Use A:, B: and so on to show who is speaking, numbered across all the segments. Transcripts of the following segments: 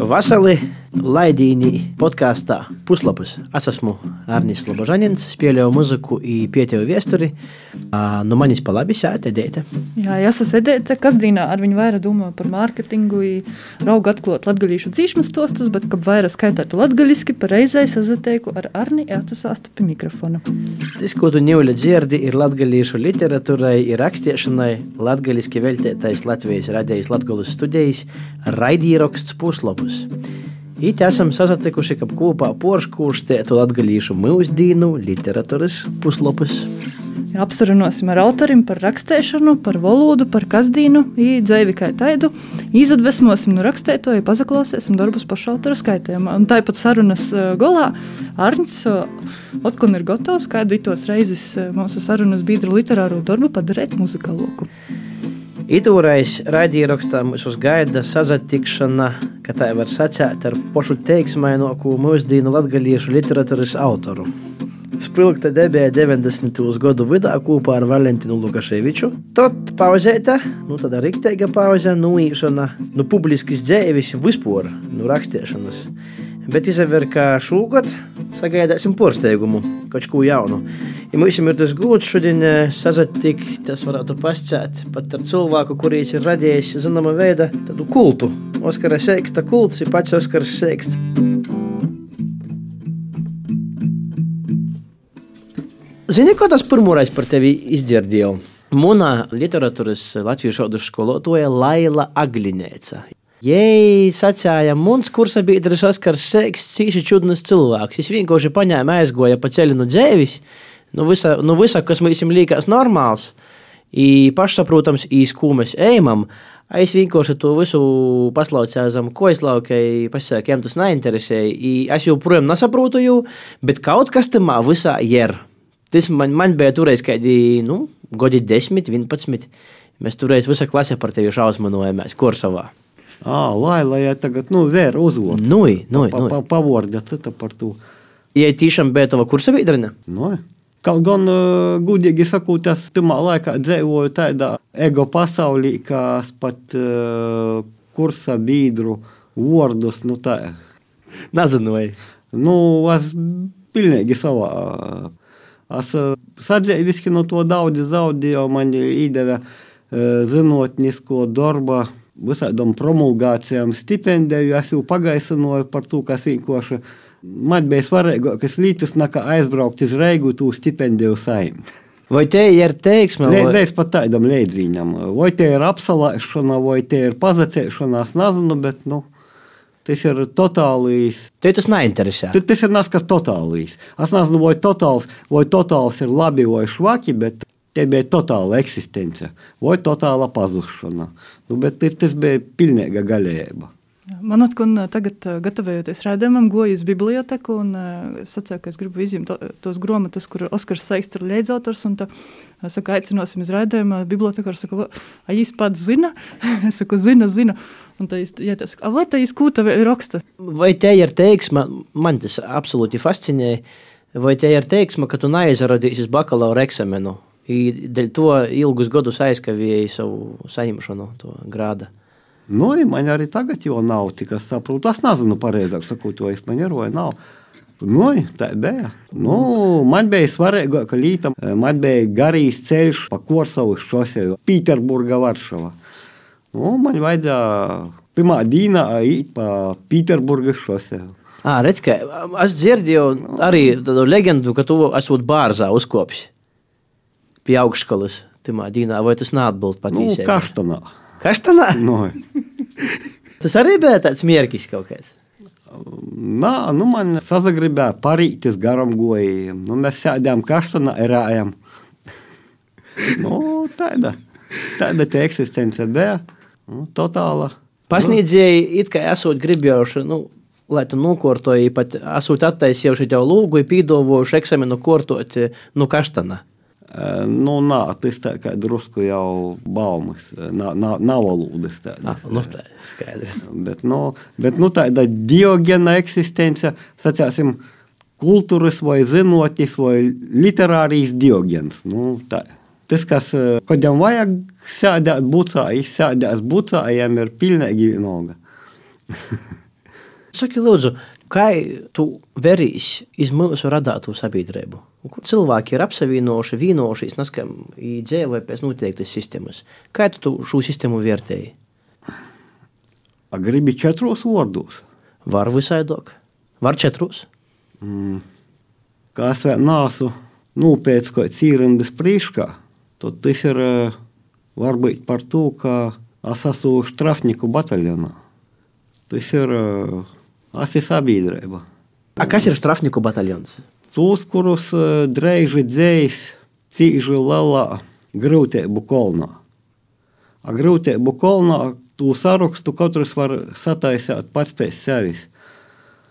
A: Vasarī Laidīnī podkāstā Puslapus. Es esmu Arnijas Slobožanins, spēlēju muziku un pietevu viesturi. Nu, manis pa labi sēta Edēta.
B: Jā, es esmu Edēta, kas dīnā ar viņu vairāk domā par mārketingu, raugu atklāt latgalīšu dzīšmas tostas, bet, kad vairāk skaitētu latgaliski, pareizai sazateiku ar Arni atsasāstu pie mikrofona.
A: Tas, ko tu ņūļa dzirdi, ir latgalīšu literatūrai, ir rakstiešanai, latgaliski veltētais Latvijas radijas latgalus studijas raidīraksts Puslapus. It esam sasatikuši, ka kopā porškūrstētu latgalīšu mūsdīnu literatūras puslapus.
B: Apsarunosim ar autoriem par rakstēšanu, par valodu, par kasdīnu, dzīvi kā taidu. Izadvesmosim no rakstētoja, pazaklausīsim darbus pašu autora skaitījumā. Un tāpat sarunas golā Arņts Otkun ir gatavs kādu itos reizes mūsu sarunas biedru literāro darbu padarīt muzikaloku.
A: Itūrais raidījumā mums gaida sazatikšana, ka tā var sacīt ar pašu teiksmaināko mūsdienu latgaliešu literatūras autoru. Spilgta debija 90. gadu vidū kopā ar Valentinu Lukaševiču. Tad pauzēta, nu tāda rikteiga pauze, nu īšana, nu publiskas dzēvis vispār, nu rakstīšanas. Bet izver, ka šogad sagaidāsim porsteigumu, kaut ko jaunu. Ja mums ir tas gūts šodien sazatikt, tas varētu pascēt pat ar cilvēku, kurš ir radījis zināma veida tādu kultu. Oskara Seiksta kults ir pats Oskars Seiksts. Zini, ko tas pirmoreiz par tevi izdzirdēju? Mūna literatūras latviešu skolotāja Laila Aglinēca. Jei sacīja, mums kursa biedrs Oskars Sēks, cīši čudnas cilvēks. Viņš vienkārši paņēma aizgoja pa ceļu no dzēvis, nu visa, nu visa kas mums liekas normāls, i pašsaprotams, īs ko mēs ejam. Es vienkārši to visu paslaucēju zem koislaukai, pasakām, jām tas neinteresēja. Es joprojām nesaprotu, jū, bet kaut kas tam visā ir. Tas man, man bija toreiz kādi, nu, gadi 10, 11. Mēs toreiz visa klase par tevi šausminojamies kursavā.
C: Lai, lai ja tagad nu, vēr uzvārds.
A: Nu, nu,
C: pa, pa, pavārda cita par to.
A: Ja tiešām bija tava kursa biedrene?
C: Nu, Kaut gan, uh, gudīgi sakot, es tajā laikā dzīvoju tādā ego pasaulī, ka es pat uh, kursa biedru vārdus, nu.
A: Nezināju.
C: Nu, es pilnīgi savā. Es sadzēviski no to daudz zaudēju, man iedeva uh, zinātnisko darbu visādām promulgācijām, stipendiju. Es jau pagaisināju par to, kas vienkārši man bija svarīgākas lietas, nekā aizbraukt uz Reigu, to stipendiju saimnu.
A: Vai te ir teiksme?
C: Vai... Nē, es pat tādam līdzīgam. Vai te ir apsalēšana, vai te ir pazacēšanās, nezinu, bet, nu, tas ir totālīs.
A: Te tas neinteresē.
C: Tad tas ir nas, kas totālīs. Es nezinu, vai totāls, vai totāls ir labi vai švaki, bet Te bija totāla eksistence vai totāla pazušana. Nu, bet tas bija pilnīga galība.
B: Man atkal tagad, gatavojoties rādījumam, goju uz biblioteku un es sacīju, ka es gribu izņemt to, tos grāmatas, kur Oskars Saiks ir līdzautors. Es saku, aicināsim uz rādījumu. Bibliotekārs saka, vai viņš pats zina? es saku, zina, zina. Un tā es, ja tas, vai tā izkūta raksta?
A: Vai te ir teiksma, man tas absolūti fascinēja, vai te ir teiksma, ka tu neaizradīsi bakalaura eksamenu? Dēļ to ilgus gadus aizkavēja savu saņemšanu, to grādu.
C: Nu, man arī tagad jau nav, tik saprotu. Es nezinu, pareizāk sakot, to es man ieroju, nav. Nu, tā bija. Nu, man bija svarīga, ka lītam man bija garīgs ceļš pa Korsavas šoseju, Pīterburga, Varšava. Nu, man vajadzēja pirmā dīnā iet pa Pīterburga šoseju.
A: À, redz, ka es dzirdēju arī tādu leģendu, ka tu esot bārzā uzkopis pie augšskolas timā dīnā, vai tas neatbilst patiesībā?
C: Nu, kaštanā.
A: Kaštanā?
C: No.
A: tas arī bija tāds mierkis kaut kāds.
C: Nā, nu man sazagribēja parītis garam gojiem. Nu, mēs sēdējām kaštanā, erājām. nu, tāda, tāda te eksistence bija. Nu, totāla.
A: Pasniedzēji it kā esot gribējuši, nu, lai tu nokortoji, pat esot attaisījuši jau lūgu, pīdovojuši eksāmenu kortot, nu, kaštana.
C: Nu, nā, tas tā kā drusku jau baumas, nav, nav, nav valodas tāda.
A: Ah, nu, tā ir skaidrs.
C: Bet, nu, bet nu, tāda diogena eksistence, sacāsim, kultūras vai zinotis vai literārijas diogens. Nu, tā. Tas, kas, kodam vajag sēdēt bucā, izsēdēs bucā, jām ir pilnīgi vienalga.
A: Saki, lūdzu, kā tu verīs iz mūsu radātu sabiedrību? Kur cilvēki ir apsavienojuši, vienojušies, neskam, dzīvoja pēc noteiktas sistēmas. Kā tu šo sistēmu vērtēji?
C: A gribi četros vārdos?
A: Var visaidok. Var četros.
C: Mm. Kā es vēl nāsu nopēc kaut cīrindas priekškā, tad tas ir varbūt par to, ka es esmu strafniku bataljonā. Tas ir asi sabiedrība.
A: A kas ir strafniku bataljons?
C: Tos, kurus dreiži dzējs cīži lielā grūtību kolnā. A grūtību kolnā tu sarakstu katrs var sataisīt pats pēc sevis.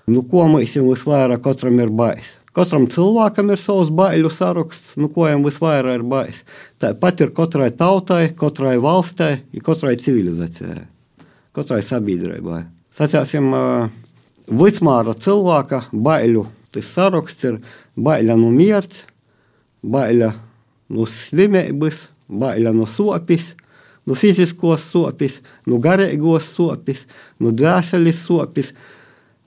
C: Nu, ko mēs jau visvairāk katram ir bais? Katram cilvēkam ir savs baiļu saraksts, nu, ko viņam visvairāk ir bais. Tāpat ir katrai tautai, katrai valstī, katrai civilizācijai, katrai sabiedrībai. Sacāsim, vicmāra cilvēka baiļu tas saraksts ir baila no mierts, baila no slimības, baila no sopis, no fiziskos sopis, no garīgos sopis, no dvēseles sopis.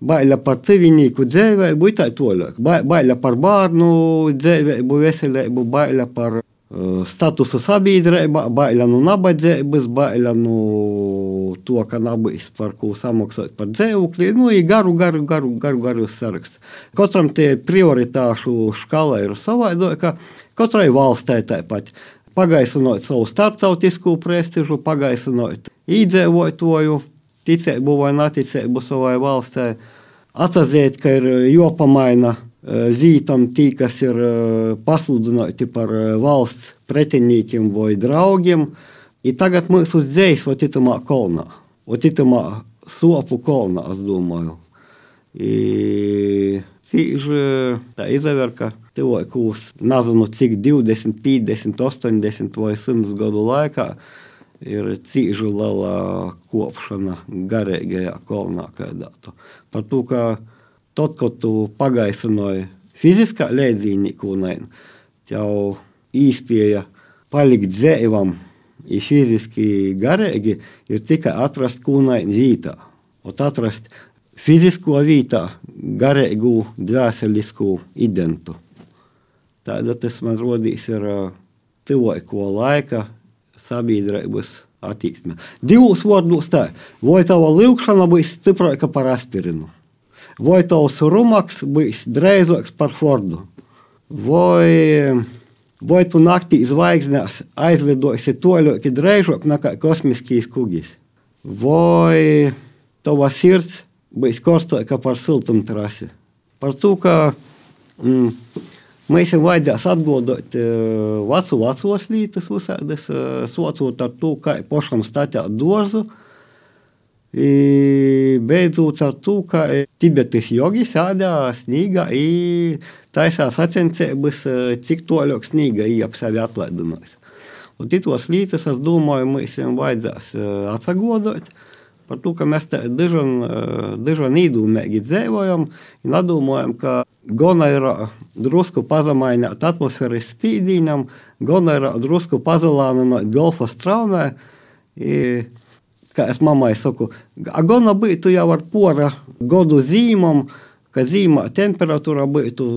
C: Baila par civinīku dzīvību, tā tālāk. Baila par bērnu dzīvību, veselību, baila par uh, statusu sabiedrībā, baila no nabadzības, baila no to, ka nabīs par ko samaksāt par dzīvokli. Nu, ir garu, garu, garu, garu, garu saraksts. Katram tie prioritāšu skala ir savādāka, katrai valstī tāpat. Pagaisinot savu starptautisku prestižu, pagaisinot iedzīvotāju ticību vai neticību savai valstī. Atzīt, ka ir jopamaina vītam tī, kas ir pasludināti par valsts pretiniekiem vai draugiem. I tagad mūsu dzējs va titamā kolnā, va titamā sopu kolnā, es domāju. I, cīži tā izaver, ka cilvēkus, nezinu cik 20, 50, 80 vai 100 gadu laikā ir cīņa liela kopšana garīgajā kolonā. Par to, ka tad, kad tu pagaisinoji fiziskā līdzīnīku, jau īspēja palikt dzīvam, ir fiziski garīgi, ir tikai atrast kūnaini vītā. Un atrast fizisko vītā, garīgu, dvēselisku identu. Tāda tas man rodīs ir cilvēku laika sabiedrības attīstība. Divos vārdos tā, vai tava lūkšana būs stiprāka par aspirinu, vai tavs rumaks būs drēzāks par fordu, vai, vai tu naktī zvaigznēs aizlidosi toļāk drēžāk nekā kosmiskīs kugis, vai tava sirds būs karstāka par siltumtrasi. Par to, ka mm, Mēs jau vajadzēs atgādāt vecu, vecos lītas, visādas, socot ar to, kā pašam statīt dārzu. Beidzot ar to, ka Tibetas jogi sēdā snīgā un taisās sacensības, cik toļāk snīga ir ap sevi atlaidinājis. Un tos lītas, es domāju, jau vajadzēs atsagodot par to, ka mēs diezgan īdūmīgi dzīvojam un nedomājam, ka gan ir drusku pazemaināt atmosfēras spīdīņam, gan ir drusku pazalānināt golfa straumē. I, kā es mammai saku, gan būtu jau ar pora godu zīmam, ka zīmā temperatūra būtu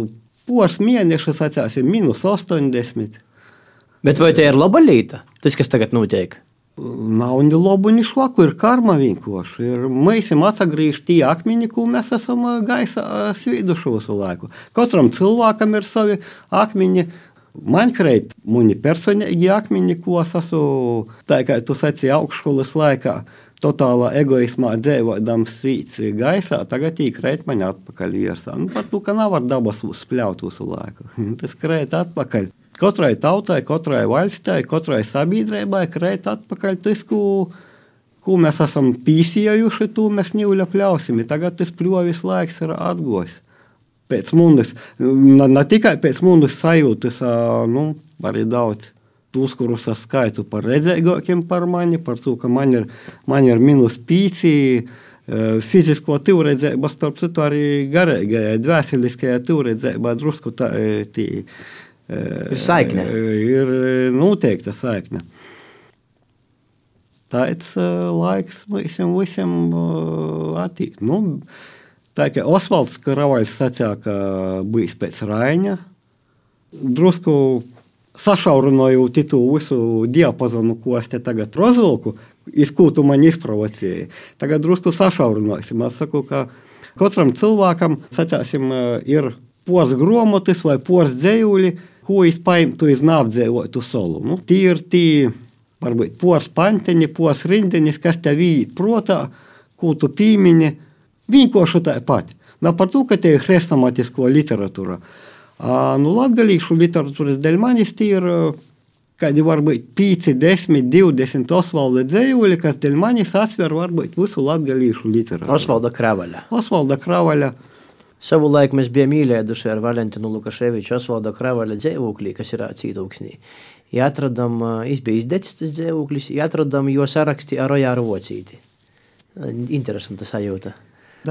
C: pors mēnešus, atcēsim, minus 80.
A: Bet vai tie ir laba līta, tas, kas tagad notiek?
C: Nav ne labu, ne švaku, ir karma vienkārši. Ir, mēs esam atgriežti tie akmeņi, ko mēs esam gaisa svīduši visu laiku. Katram cilvēkam ir savi akmeņi. Man kreit mani personīgi akmeņi, ko es esmu, tā kā tu sacīji augšskolas laikā, totālā egoismā dzīvodams svīts gaisā, tagad īkrēt man atpakaļ iesā. Nu, par to, ka nav ar dabas spļaut visu laiku. Tas krēt atpakaļ. Katrai tautai, katrai valstī, katrai sabiedrībai krēt atpakaļ tas, ko, ko mēs esam pīsījuši, to mēs neviļapļausim. Tagad tas pļovis laiks ir atgojis. Pēc mundas, ne, ne tikai pēc mundas sajūtas, nu, arī daudz tos, kurus es skaitu par redzēgākiem par mani, par to, ka man ir, man ir minus pīci, fizisko tīrredzēbu, starp citu arī garīgajai, dvēseliskajai tīrredzēbai drusku tā, tī,
A: Ir saikne.
C: Ir noteikta saikne. Tāds laiks visam, visam attīstīt. Nu, Tā kā Osvalds Karavaļs sacīja, ka bijis pēc Raina, drusku sašaurinojot to visu diapazonu, ko es te tagad rozulku, izkūtu man izprovocēja. Tagad drusku sašaurinosim. Es saku, ka katram cilvēkam, sacāsim, ir pors gromotis vai pors dzējuļi, ko es paimtu iz nāpdzēvotu solu. Nu, tī ir tī, varbūt, pors panteņi, pors rindenis, kas tev vīt protā, ko tu pīmini, tāpat. Nav par to, ka te ir hrestomatisko literatūra. A, nu, latgalīšu literatūras dēļ manis tie ir kādi varbūt 5, 10, 20 Osvalda dzējuļi, kas dēļ manis asver varbūt visu latgalīšu literatūru.
A: Osvalda Kravaļa.
C: Osvalda Kravaļa.
A: Savu laiku mēs bijām mīlējuši ar Valentinu Lukaševiču Osvalda Kravaļa dzīvoklī, kas ir cītūksnī. Ja atradam, es biju izdecis tas dzīvoklis, ja atradam jo saraksti ar Rojāru Vocīti. Interesanta sajūta.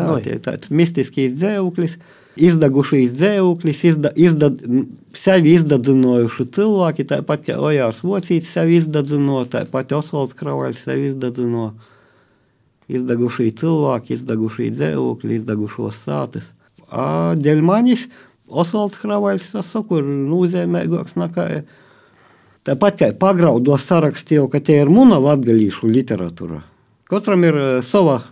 C: Jā, no, tie tāds mistiskīs dzīvoklis, izdagušīs dzīvoklis, izda, izda, sevi izdadzinojuši cilvēki, tāpat kā Ojārs Vocīts sevi izdadzino, tāpat Osvalds Kravaļs sevi izdadzino. Izdagušī cilvēki, izdagušī dzīvokļi, izdagušos sātes. A, dēļ manis Osvalds Kravaļs, es saku, ir nozīmīgāks nekā. Tāpat kā pagraudos sarakstīju, ka tie ir muna latgalīšu literatūra. Katram ir sava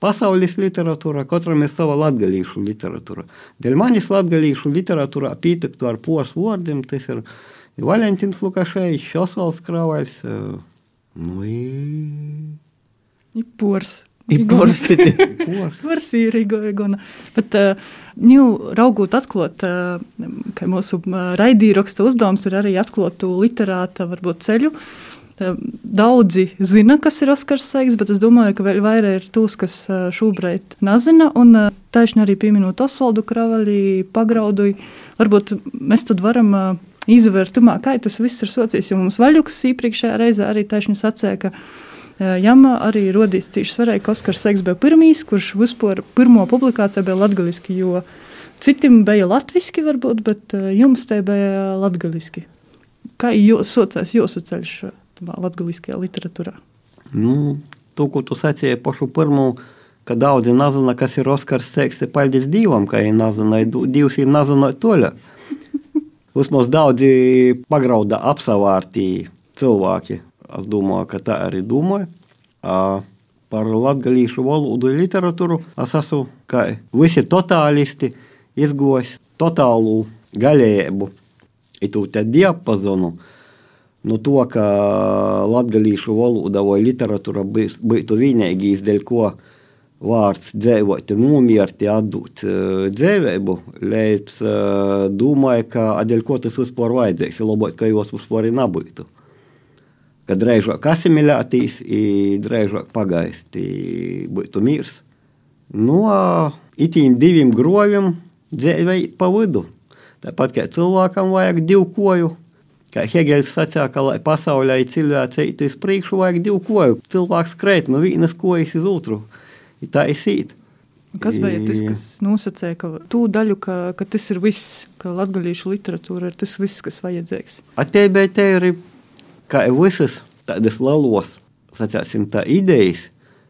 C: pasaules literatūra, katram ir sava latgalīšu literatūra. Dēļ manis latgalīšu literatūra pietiktu ar pors vārdiem, tas ir Valentins Lukaševičs, Osvalds Kravaļs, nu, i...
B: I pors.
A: Ir porstiti.
B: Pors ir Igona. Bet, nu, raugot atklāt, uh, ka mūsu raidīraksta uzdevums ir arī atklāt to literāta, varbūt ceļu. Uh, daudzi zina, kas ir Oskars Saigs, bet es domāju, ka vēl vairāk ir tūs, kas šobrīd nezina. Un taisni arī pieminot Osvaldu Kravaļi, pagrauduju. Varbūt mēs tad varam izvērtumā, kā tas viss ir socijas, jo mums vaļuks iepriekšējā reizē arī taisni sacēja, ka Jām arī rodīs cīņš svarīgi, ka Oskars Seiks bija pirmīs, kurš vispār pirmo publikāciju bija latgaliski, jo citim bija latviski varbūt, bet jums te bija latgaliski. Kā jūs socās jūsu ceļš latgaliskajā literatūrā?
C: Nu, to, ko tu sacīji pašu pirmo, ka daudzi nezina, kas ir Oskars Seiks, ir paldies Dievam, ka viņi nezina, Dievs ir nezina toļa. Vismaz daudzi pagrauda apsavārtī cilvēki Es domāju, ka tā arī domāju. Par latviešu valodu literatūru es esmu kā visi totālisti izgojis totālu gaļēbu, itu te diapazonu. No to, ka latviešu valoda vai literatūra būtu vienīgais, dēļ ko vārds dzīvot, nomierti, atdot dzīvību, līdz domāju, ka dēļ ko tas vispār vajadzīgs, ir labāk, ka jos vispār nebūtu ka drēžāk asimilētīs, drēžāk pagaist, būtu mirs. No itīm diviem groviem dzīvēt pa vidu. Tāpat kā cilvēkam vajag divu koju, kā Hegels sacīja, ka lai pasaulē cilvēks eitu uz priekšu, vajag divu koju. Cilvēks skrēt no vienas kojas uz otru. Tā ir sīt.
B: Kas bija tas, kas nosacīja ka to daļu, ka, ka tas ir viss, ka latviešu literatūra ir tas viss, kas vajadzīgs?
C: Atēbētē ir kā visas tādas lielas, sacāsim, tā idejas,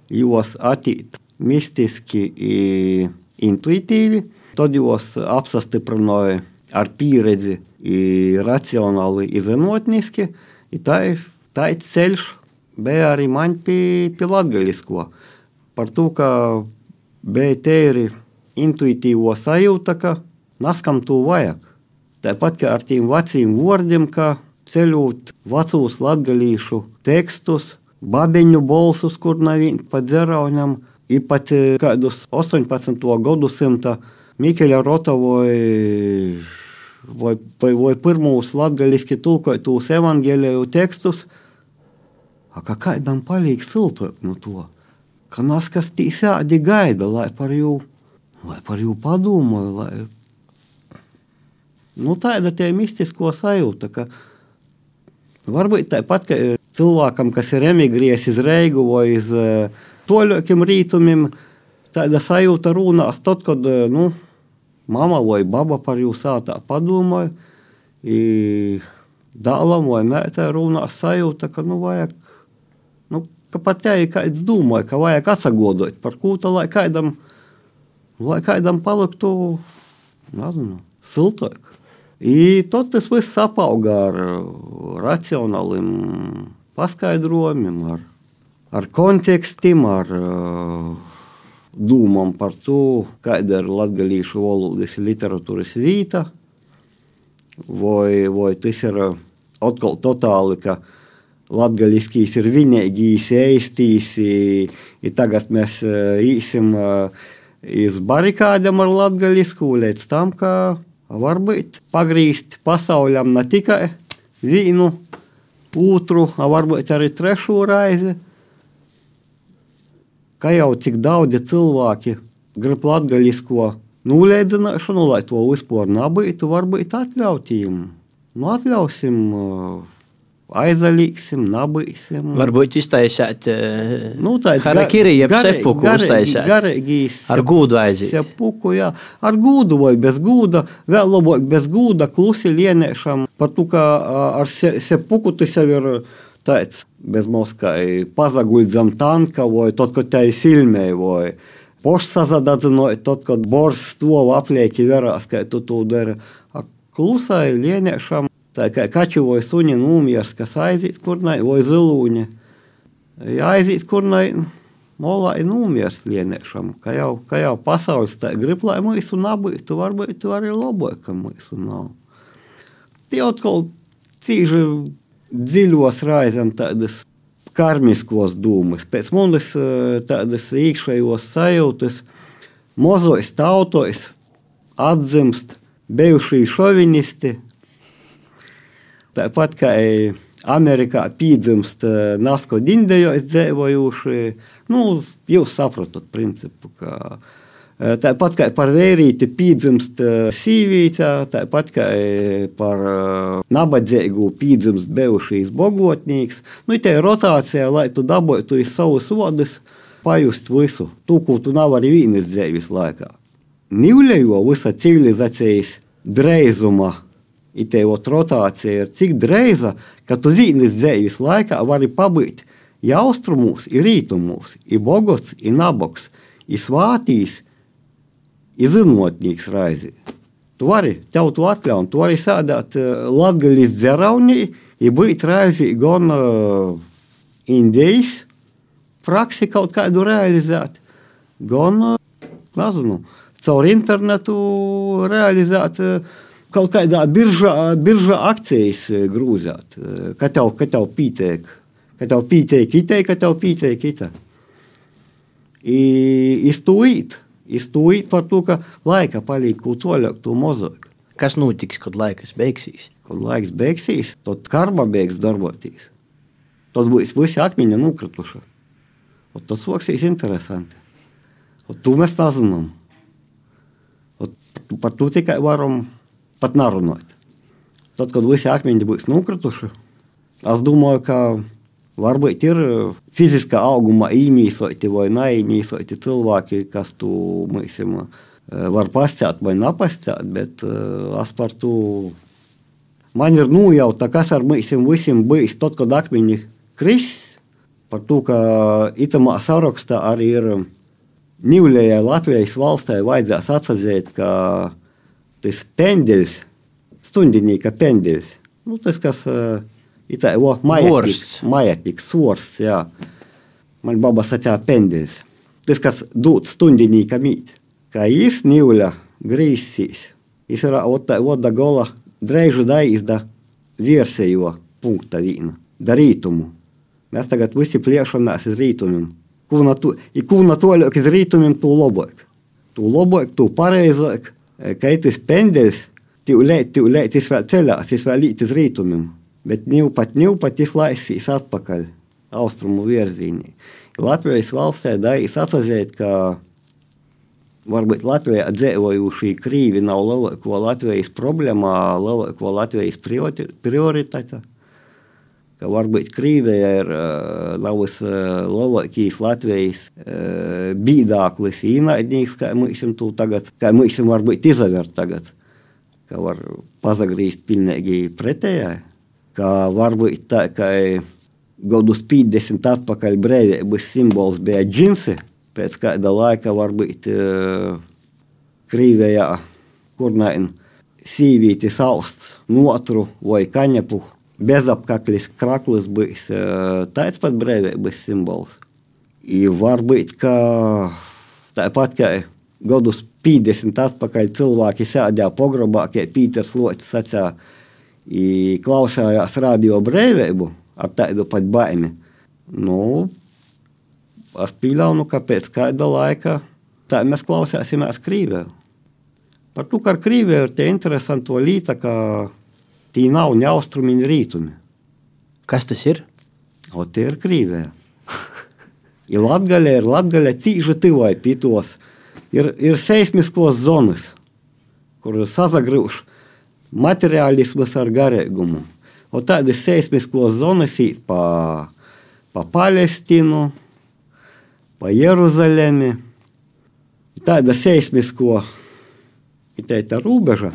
C: jos attīt mistiski, intuitīvi, tad jos apsastiprināja ar pieredzi, racionāli, zinātniski. Tā ir ceļš, bija arī man pie, pie latgaļisko. Par to, ka bija tēri intuitīvo sajūta, ka naskam to vajag. Tāpat kā ar tiem veciem vārdiem, ka ceļot vecos latgalīšu tekstus, babeņu balsus, kur nav pa dzeraunam, īpat kādus 18. gadsimta Mikeļa Rotavoja vai, vai, vai pirmos latgaliski tulkotos evangeliju tekstus, a kā kādam palīk siltot no to, ka nas kas tīsādi gaida, lai par jū, lai par jū padomāju, lai... Nu, tāda tie mistisko sajūta, ka Varbūt tāpat, ka cilvēkam, kas ir emigrējis uz Reigu vai uz toļākiem rītumiem, tāda sajūta runās tad, kad nu, mama vai baba par jūs sātā padomāja, dālam vai mētē runās sajūta, ka nu vajag, nu, ka pat te ir kāds domāja, ka vajag atsagodot, par ko tā lai kādam lai kādam paliktu, nezinu, siltāk. I tad tas viss apauga ar racionāliem paskaidrojumiem, ar, ar kontekstiem, ar uh, dūmām par to, kāda ir latgalīšu valodas literatūras vīta, vai, vai tas ir atkal totāli, ka latgaliskīs ir vienīgīs, eistīs, i tagad mēs īsim iz barikādam ar latgalisku, līdz tam, ka varbūt pagrīzt pasauļam ne tikai vienu, otru, varbūt arī trešo raizi. Kā jau cik daudzi cilvēki grib latgalisko nulēdzināšanu, lai to vispār nebūtu, varbūt atļautījumi. Nu, atļausim, aizalīsim, nabīsim.
A: Varbūt iztaisīt
C: nu, tāds
A: harakiri, jeb sepuku uztaisīt.
C: Garīgīs.
A: Ar gūdu aiziet.
C: Sepuku, jā. Ar gūdu vai bez gūda, vēl labāk bez gūda, klusi lieniešam. Par to, ka ar se, sepuku tas jau ir tāds bez moskai pazaguļt zem tanka vai tot, ko te filmē vai pošsazadadzinot, tot, kad bors stov aplieki verās, ka tu to dari. Klusai lieniešam Tā kā kaķu vai suņa numjars, kas aiziet kurnai, vai zilūņa. Ja aiziet kurnai, molā ir numjars lieniešam, ka jau, ka jau pasaules tā grib, lai mūsu nabītu, varbūt tu arī labāk, ka mūsu nav. Tie atkal cīži dziļos raizam tādas karmiskos dūmas, pēc manis tādas iekšējos sajūtas, mozojs tautojas, atzimst bijušie šovinisti, Tāpat kā Amerikā piedzimst nasko dindējos dzīvojuši, nu, jūs saprotat principu, ka Tāpat kā par vērīti piedzimst sīvīte, tāpat kā par nabadzīgu piedzimst bijušīs bogotnīgs. Nu, tā ir rotācija, lai tu dabūtu iz savus vodus, pajust visu, to, ko tu nevari vienas dzīves laikā. Nīļējo visa civilizācijas dreizuma Itējot rotācija ir tik dreiza, ka tu vienas dzīves laikā vari pabūt i austrumos, i rītumos, i bogots, i naboks, i svātīs, i zinotnīgs raizi. Tu vari to atļaut, tu vari sēdēt latgaļas dzeraunī, i būt raizi gan uh, indijas, praksi kaut kādu realizēt, gan, uh, nezinu, caur internetu realizēt uh, kaut kādā biržā, biržā akcijas grūzāt, ka tev, ka tev pītiek, ka tev pītiek itē, ka tev pītiek itē. Iztūīt, iztūīt par to, ka laika paliek kaut toļāk, to mozāk.
A: Kas notiks, kad laiks beigsies?
C: Kad laiks beigsies, tad karma beigs darboties. Tad būs visi akmeņi nukrituši. Un tas būs interesanti. Un to mēs nezinām. Par to tikai varam pat nerunāt. Tad, kad visi akmeņi būs nokrituši, es domāju, ka varbūt ir fiziskā auguma īmīsoti vai neīmīsoti cilvēki, kas tu mūsim, var pasciet vai nepasciet, bet es par to man ir nojauta, kas ar mūsim visiem bijis tad, kad akmeņi kris, par to, ka itamā sarakstā arī ir Nīvļajai Latvijas valstī vajadzēs atzīt, ka tas pendeļs, stundinīka pendeļs, nu, tas, kas uh, ir tā, o, majetniks, majetniks, svors, jā. Man baba sacīja pendeļs. Tas, kas dod stundinīka mīt, kā jis nīvļa grīsīs, jis ir otta, oda gola dreižu daizda virsējo punkta vīna, darītumu. Mēs tagad visi pliešamies uz rītumiem. Kūna to, kūna toļāk iz rītumiem, tu labāk. Tu labāk, tu pareizāk, ka tas pendeļs tūlīt, tūlīt, tas vēl ceļās, tas vēl līdz rītumam, bet ņūpat, ņūpat, tas laisīs atpakaļ austrumu virzienī. Latvijas valstī dārīs atzīt, ka varbūt Latvijā dzīvojušie krīvi nav lielāko Latvijas problēmā, lielāko Latvijas prioritāte. Ka varbūt Krievija ir labs lielākais Latvijas bīdāklis, īnaidnieks, kā mēs to tagad, kā mēs varbūt izavert tagad. Ka var pazagrīzt pilnīgi pretējai. Ka varbūt tā, ka gadus 50 atpakaļ brīvības simbols bija džinsi, pēc kāda laika varbūt uh, Krīvējā, kur nain sīvīti sausts notru vai kaņepu bezapkaklis kraklis bijis tāds pat brīvības simbols. I varbūt, ka tāpat kā gadus 50 atpakaļ cilvēki sēdēja pogrobā, kā Pīters Loķis sacīja, klausījās radio brīvību ar tādu pat baimi. Nu, es pieļauju, ka pēc kāda laika tā mēs klausīsimies Krīvijā. Par to, ka ar Krīviju ir tie interesanti lieta, ka tī nav ne austrumi, ne rītumi.
A: Kas tas ir?
C: O tie ir Krīvija. ir Latgaļa, ir Latgaļa cīžu tivai pītos. Ir, ir seismiskos zonas, kur sazagrūž materiālismas ar garīgumu. O tādas seismiskos zonas īt pa, pa Palestīnu, pa Jeruzalemi. Tāda seismisko tā robeža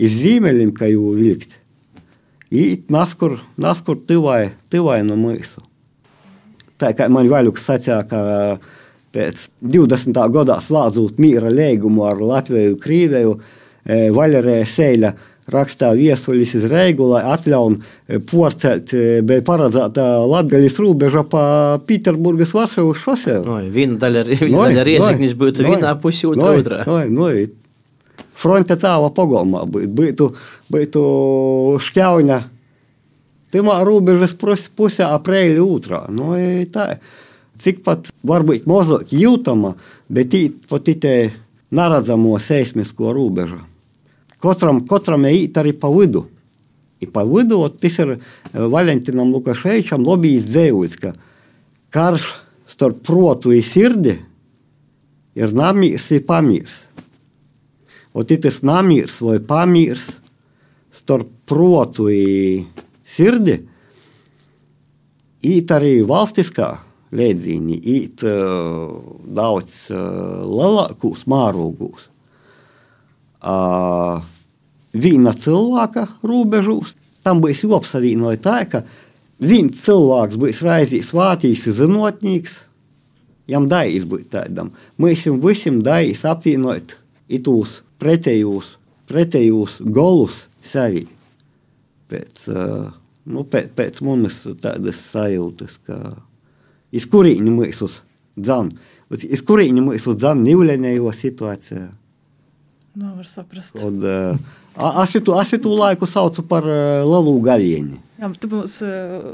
C: iz ziemeļiem, kā jau vilkt. Īt naskur, naskur tivai, tivai no mūsu. Tā kā man Vaļuks sacīja, ka pēc 20. gadā slēdzot mīra līgumu ar Latviju, Krīviju, Vaļarē Sēļa rakstā viesulis iz Reigu, lai atļauj porcelt, bija paredzēta Latgaļas robeža pa Pīterburgas Varšavas šosē.
A: No, viena daļa, viena daļa rieziknis būtu vienā pusē, otrā otrā.
C: No, no, fronte tāva pagalmā būtu, būtu šķauņa. Timā robežas pusē aprēļa otrā. Nu, tā, cik pat varbūt mazāk jūtama, bet pat itē neredzamo seismisko robežu. Katram, katram īt arī pa vidu. I pa vidu, tas ir Valentinam Lukaševičam lobijas dzēvuļs, ka karš starp protu un sirdi ir namīrs un pamīrs. Un tas namīrs vai pamīrs starp protu un sirdi īt arī valstiskā lēdzīņi, īt uh, daudz uh, lielākos mārūgos. Uh, viena cilvēka robežos tam būs jāapsavienoja tā, ka viens cilvēks būs raizījis vātīs zinotnīgs, jam dais būt tādam. Mēs jums visiem dais apvienot itūs pretējos, pretējos golus sevi. Pēc, nu, pēc, pēc manas tādas sajūtas, ka iz kurīņa mēs uz dzan, iz kurīņa mēs uz dzan nivlenējo situācijā.
B: Nu, var saprast.
C: Un, uh, es šo laiku saucu par uh, lielu gaļieni.
B: Jā, bet mums uh,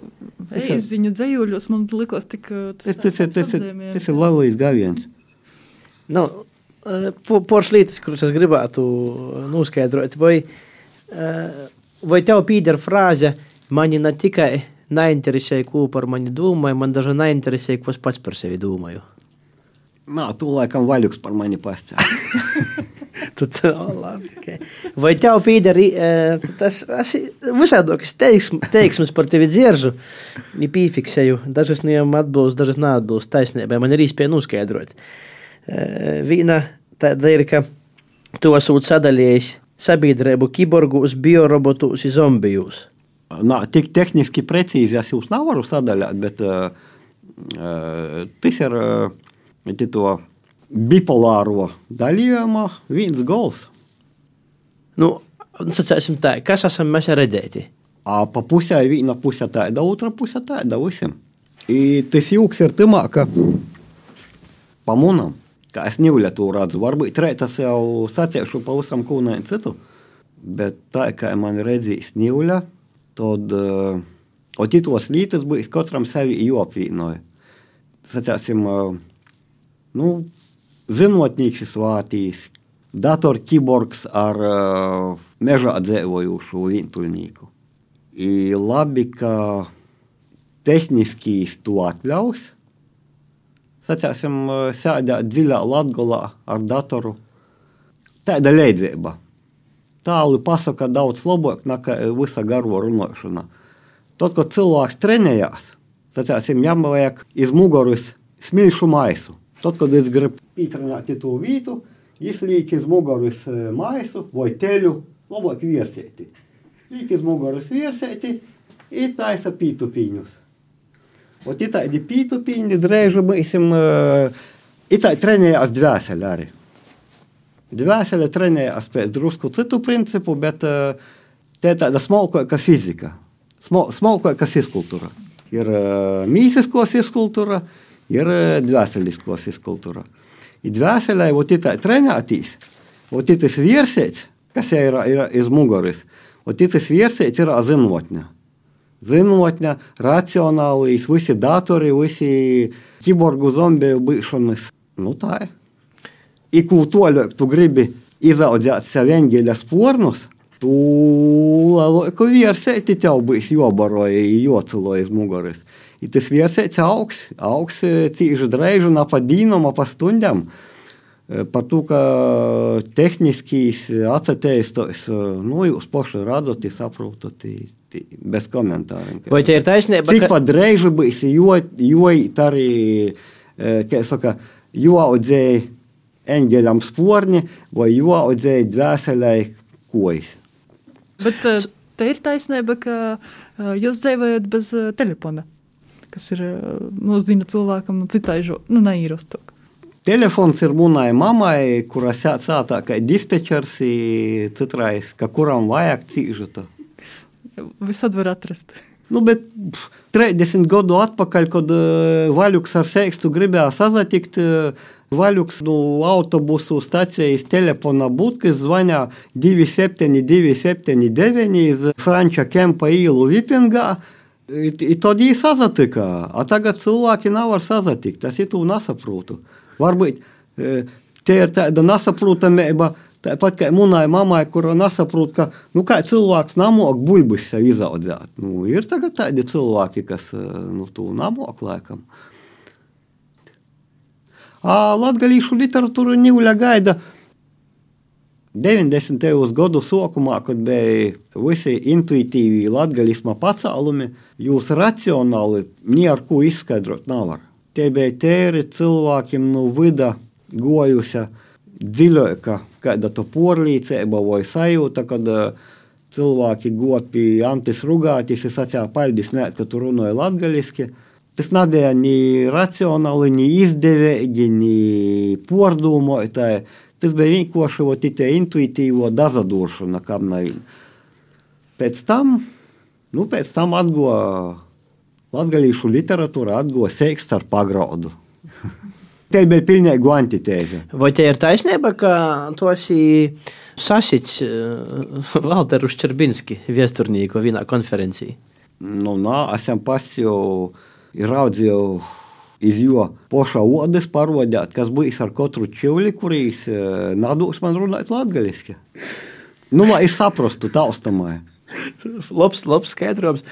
B: izziņu dzējuļos man likos tik...
C: Tas, tas, tas, tas, tas ir lielais gaļiens.
A: Nu, Porš lietas, kuras es gribētu noskaidrot, vai, vai tev pīdara frāze, mani ne tikai neinteresē, ko par mani domāju, man daži neinteresē, ko es pats par sevi domāju.
C: Nā, tu laikam vaļuks par mani pastāv.
A: Oh, labi, okay. Vai tev pīdara tas visādākas teiksmes, teiksmes par tevi dzieržu, ja pīfiksēju, dažas no viņiem atbilst, dažas neatbilst taisnībai, man ir īspēja noskaidrot. Viena tāda ir, ka tu esot sadalījis sabiedrību kiborgus, biorobotus un zombijus.
C: Nā, tik tehniski precīzi es jūs nevaru sadaļāt, bet uh, uh, tas ir uh, to bipolāro daļījumā viens gols.
A: Nu, sacēsim tā, kas esam mēs redzēti?
C: A, pa pusē viena pusē tāda, otra pusē tāda visiem. I tas jūks ir tamā, ka pa munam, kā es ņūļa to redzu, varbūt reitas jau sacēšu pavisam kūnai citu, bet tā, kā man redzīs ņūļa, tad uh, o citos lītas būs katram sevi jopvīnoja. Sacēsim, uh, nu, zinotnīgs svātīs, datorkiborgs ar uh, mežā dzēvojušu vientuļnieku. I labi, ka tehniski to atļaus, sacēsim, sēdēt dziļā latgulā ar datoru. Tāda leidzība. Tālu pasaka daudz labāk nekā visa garo runāšana. Tad, kad cilvēks trenējās, sacēsim, jām vajag iz muguras smilšu maisu. Tad, kad es gribu pītrināt to vītu, es lieku iz muguras maisu vai teļu labāk virsēti. Liek iz muguras virsēti, ir taisa pītupiņus. От и tādi pītupiņi drēžu būsim, uh, i tā trenējās dvēseli arī. Dvēsele trenējās pēc drusku citu principu, bet uh, te ir tāda smalkāka fizika, smal, smalkāka fizkultūra. Ir uh, mīsisko fizkultūra, ir uh, dvēselisko fizkultūra. I dvēselē, vot tā trenētīs, vot tas virsēts, kas ir, ir iz muguras, vot tas virsēts ir zinotņa. Zinotņa, racionālīs, visi datori, visi kiborgu zombiju bišanas. Nu tā ir. I ko toļāk tu gribi izaudzēt sev eņģeļa spornus, tu lielāku virsēti tev būs jobaroja, jocelo iz muguras. I tas virsēts augs, augs cīži dreižu na pa dīnam, pa stundam. Par to, ka tehniskīs atcerēties, nu, jūs paši redzat, saprotat, bez komentāriem.
A: Vai tie ir taisnība?
C: Cik pat dreižu būs, jo, jo arī, kā saka, jo audzēja eņģeļam sporni, vai jo audzēja dvēselē kojas.
B: Bet te ir taisnība, ka jūs dzīvojat bez telefona, kas ir mūsdienu cilvēkam citai nu, neīrostok.
C: Telefons ir manai mammai, kurā sāta kā dispečers, citrais, ka kuram vajag cīžuta.
B: Visad var atrast.
C: Nu, bet pf, 30 gadu atpakaļ, kad uh, Vaļuks ar Sēkstu gribēja sazatikt, uh, Vaļuks no nu, autobusu stācijas telefona būtkas zvanīja 2729 iz Franča Kempa īlu Vipingā. I, tad viņi sazatika, a tagad cilvēki nevar sazatikt, ir tu nesaprotu. Varbūt te ir tāda nesaprotamība, tāpat kā manai mammai, kur nesaprot, ka nu, cilvēks namok buļbuļs sev izaudzēt. Nu, ir tagad tādi cilvēki, kas nu, to namok laikam. Latgalīšu literatūru Nīļa gaida 90. gadu sākumā, kad bija visi intuitīvi latgaļisma pacēlumi, jūs racionāli neko izskaidrot nevar. Tie bija tēri cilvēkiem no vida gojusi dziļāka kāda to porlīcība vai sajūta, kad cilvēki gopi Antis Rugātis, es sacīju, paldies, nē, ka tu runāji latgaļiski. Tas nebija ni racionāli, ni izdevīgi, ni pordomājotāji. Tas bija vienkārši tie intuitīvo dazaduršana, kam nav. Pēc tam, nu, pēc tam atgoja latgalīšu literatūra, atgoja sēksts ar pagraudu. Te bija pilnīgi antitēze.
A: Vai te ir taisnība, ka tu esi sasits Valteru Ščerbinski viesturnīgu vienā konferencī?
C: Nu, nā, esam pats jau raudzīju iz jo poša odas parodēt, kas būs ar katru čivli, kurīs nadūs man runāt latgaliski. Nu, lai es saprastu taustamai.
A: labs, labs skaidrojums.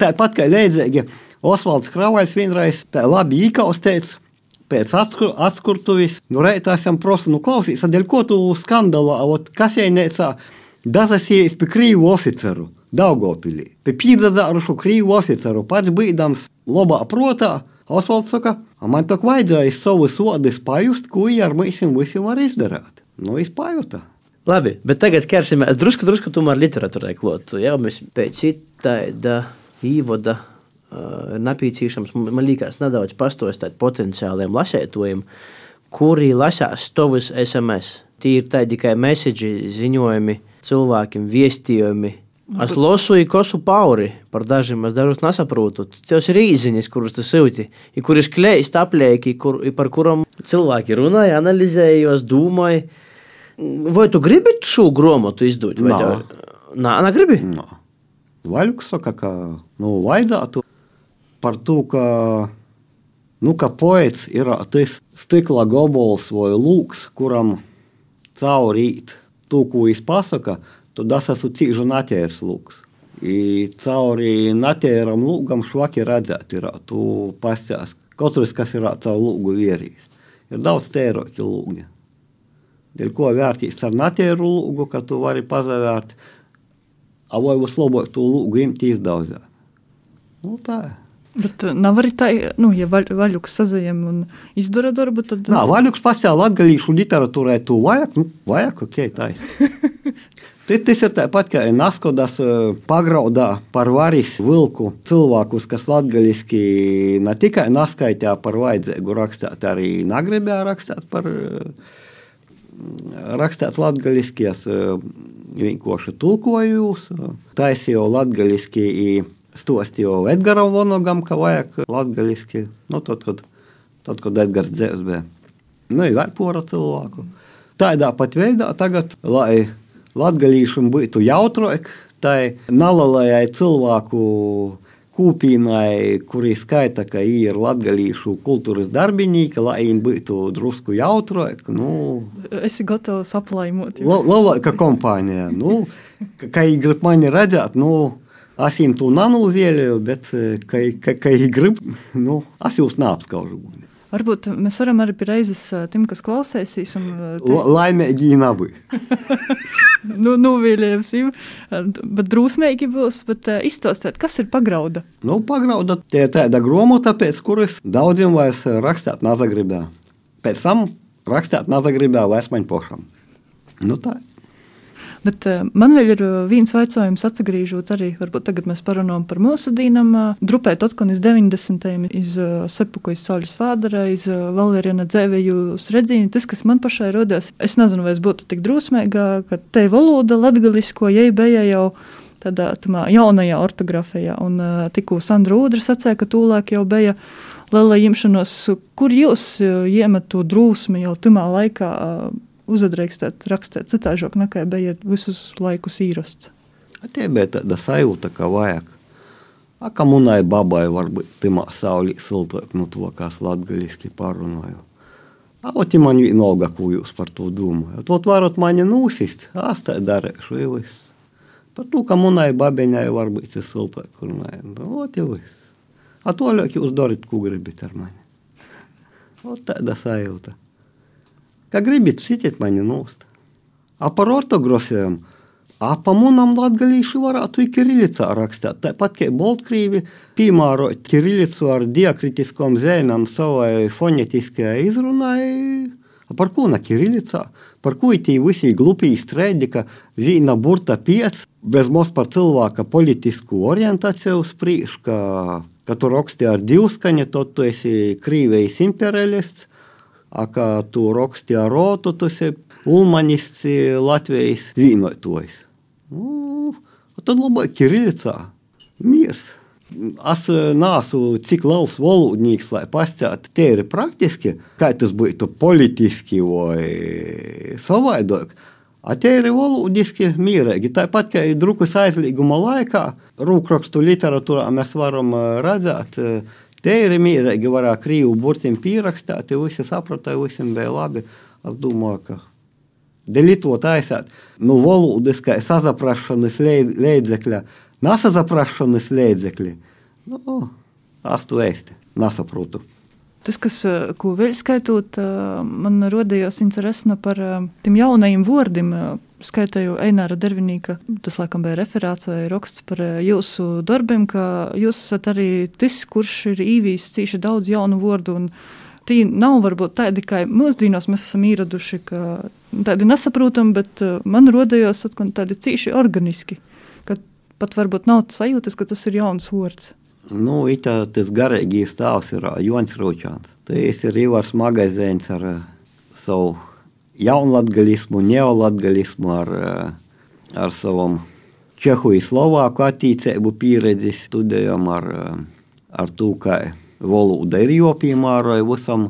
C: Tāpat kā līdzīgi Osvalds Kravais vienreiz tā labi īkausteicis, pēc atskurtuvis, nu reitā esam prosti, nu klausīs, dēļ ko tu skandalā, ot kafejnēcā dazasies pie krīvu oficeru Daugopilī. Pie pīdzadzārušu krīvu oficeru pats bīdams labā protā, Osvalds saka, man tā vajadzēja savu sodu pajust, ko ar mums visiem var izdarīt. Nu, es pajutu.
A: Labi, bet tagad ķersimies drusku, drusku tomēr literatūrai klot. Jā, mēs pēc tāda īvada uh, nepieciešams, man liekas, nedaudz pastostāt potenciāliem lasētojiem, kuri lasās tavus SMS. Tie ir tādi tikai mēsīģi, ziņojumi, cilvēkiem, viestījumi, Es lasu kosu pauri par dažiem, es dažus nesaprotu. Tos ir īziņas, kurus tu sūti, kuras klēst aplieki, kur, par kurām cilvēki runāja, analizējos, domāja. Vai tu gribi šo grāmatu izdot?
C: Nā.
A: Nā, nā, gribi?
C: Nā. Vaļuks saka, ka nu, vajadzētu par to, ka, nu, ka poets ir tas stikla gabals vai lūks, kuram caurīt to, ko viņš pasaka, tad es esmu cīņš un atērs lūks. I cauri natēram lūgam švaki redzēt ir, tu pasties, katrs, kas ir caur lūgu vierīs. Ir daudz tēroķi lūgi. Dēļ ko vērtīs ar natēru lūgu, ka tu vari pazavērt, a vai vislabāk tu lūgu imt izdaudzēt. Nu tā.
B: Bet nav arī tā, nu, ja vaļ, vaļuks sazajam un izdara darbu, tad...
C: Nā, vaļuks pastāv latgalīšu literatūrai, tu vajag, nu, vajag, ok, tā ir. Tas ir tāpat kā Naskodas pagraudā par varis vilku cilvēkus, kas latgaļiski ne tikai naskaitā par vajadzīgu rakstīt, arī negribēja rakstīt par rakstīts latgaļiskies vienkārši tulkojjūs, taisīju latgaļiski stostīju Edgaram Vonogam, ka vajag latgaļiski, nu, tad, kad, tad, kad Edgars dzēvs bija. Nu, ir vēl pora cilvēku. Tādā pat veidā tagad, lai latgaļīšiem būtu jautrāk, tai nalalajai cilvēku kūpīnai, kuri skaita, ka ir latgalīšu kultūras darbinīki, lai viņi būtu drusku jautrāk. Nu,
B: Esi gatavs aplaimot.
C: Labāka kompānija. Nu, ka viņi grib mani redzēt, nu, es viņiem to nanūvēlēju, bet, ka, ka viņi grib, nu, es jūs neapskaužu.
B: Varbūt mēs varam arī reizes tiem, kas klausēsīs.
C: Teikt... Laimīgi nabi.
B: nu, Nuvīļiesim, bet drūsmīgi būs. Bet izstāstiet, kas ir pagrauda?
C: Nu, pagrauda tie ir tāda gromota, pēc kuras daudziem vairs rakstīt nazagribē. Pēc tam rakstīt nazagribē vairs man pošam. Nu, tā.
B: Bet uh, man vēl ir viens jautājums, atgriežot arī, varbūt tagad mēs parunājam par mūsu dīnam. Uh, Drupēt atkal iz 90. iz sepuku iz Sauļas Vādara, iz uh, Valeriana dzēvēju redzīni. Tas, kas man pašai rodās, es nezinu, vai es būtu tik drūsmīga, ka te valoda latgalisko, ja bija jau tādā tamā, jaunajā ortogrāfijā. Un tikko Sandra Udra sacīja, ka tūlēk jau bija liela imšanos, kur jūs iemet to drūsmi jau tamā laikā. Uzadreikstēt, rakstīt citāžāk nekā bija visus laikus īrosts.
C: Tie bija tāda sajūta, ka vajag. A, ka munai babai varbūt timā saulī siltāk, nu to, kas latgaliski parunāju. A, oti man vienalga, ko jūs par to domājat. Ot varat mani nūsist, es tā darīšu, jau viss. Par to, ka munai babeņai varbūt ir siltāk runāja. Nu, ot jau viss. A to liek jūs darat, ko gribat ar mani. Ot tāda sajūta. Kā gribat, sitiet mani nost. A par ortogrāfijām. A pa munam latgalīši varētu ir kirilicā rakstīt. Tāpat kā Baltkrīvi piemērot kirilicu ar diakritiskom zīmēm savai fonetiskajai izrunai. A par ko na kirilicā? Par ko tī visi glupī strēdi, ka vīna burta piec, bez mos par cilvēka politisku orientāciju sprīž, ka, ka tu raksti ar divskaņu, tad tu esi Krīvijas imperialists kā tu raksti ar rotu, tas ir ulmanists Latvijas vīnotojs. Nu, tad labāk Kirillicā miers. Es neesmu cik liels valodnieks, lai pastāstītu, tie ir praktiski, kā tas būtu politiski vai savādāk. A tie ir valodiski mierīgi. Tāpat kā drukas aizlieguma laikā, rūkrakstu literatūrā mēs varam redzēt, Te ir mierīgi, varēja krīvu burtiem pierakstīt, visi saprata, visiem bija labi. Es domāju, ka delītot aizsāt, nu, valodas kā sazaprašanas līdzekļa, nesazaprašanas līdzekļi. Nu, es to ēsti, nesaprotu.
B: Tas, kas, ko vēl skaitot, man radījās interesi par tiem jaunajiem vārdiem, skaitīju Eināra Dervinīka, tas laikam bija referāts vai raksts par eh, jūsu darbiem, ka jūs esat arī tas, kurš ir īvīs cīši daudz jaunu vārdu. Tī nav varbūt tādi, kā mūsdienos mēs esam ieraduši, ka tādi nesaprotami, bet eh, man rodējās tādi cīši organiski, ka pat varbūt nav sajūtas, ka tas ir jauns vārds.
C: Nu, tā, tas garīgais stāvs ir Jons Rūčāns. Tas ir Ivars Magazēns ar savu jaunlatgalismu, neolatgalismu, ar, ar savam čehu un slovāku attīstību pieredzi studējām ar, ar to, kā valoda ir jopiemēroja visam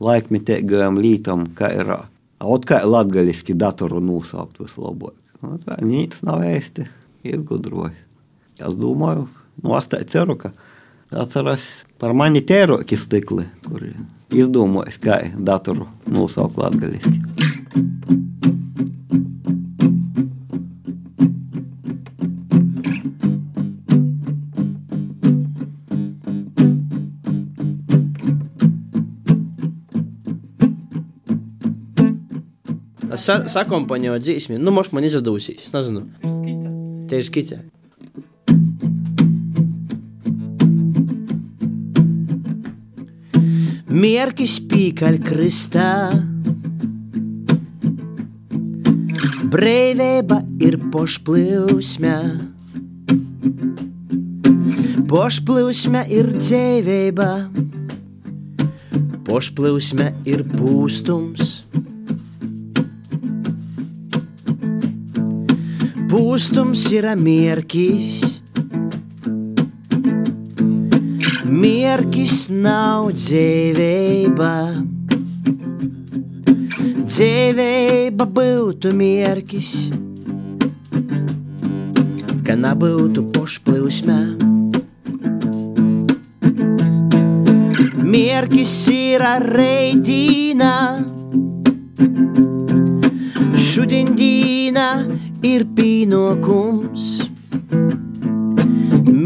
C: laikmetīgajam lītam, kā ir Ot kā latgaliski datoru nosaukt vislabāk. Nu, tā nīc nav ēsti, izgudrojas. Es domāju, Asta atsiruka. Atsiras парманитейро кистыклы, кури. Издуму скай датуру, ну, соклад
A: галиски. Sakompaņo dzīsmi, nu, moš man izadūsīs, nezinu. Tērskite. Tērskite. Mer che spica il kristą. Breivėba ir pošpliausme. Pošpliausme ir dzeivėba. Pošpliausme ir pūstums. Pūstums yra merkis. Mierkis nav dzīvība. Dzīvība būtu mierkis, ka nebūtu pošplūsmē. Mierkis ir reidīna, šodien dīna ir pienākums.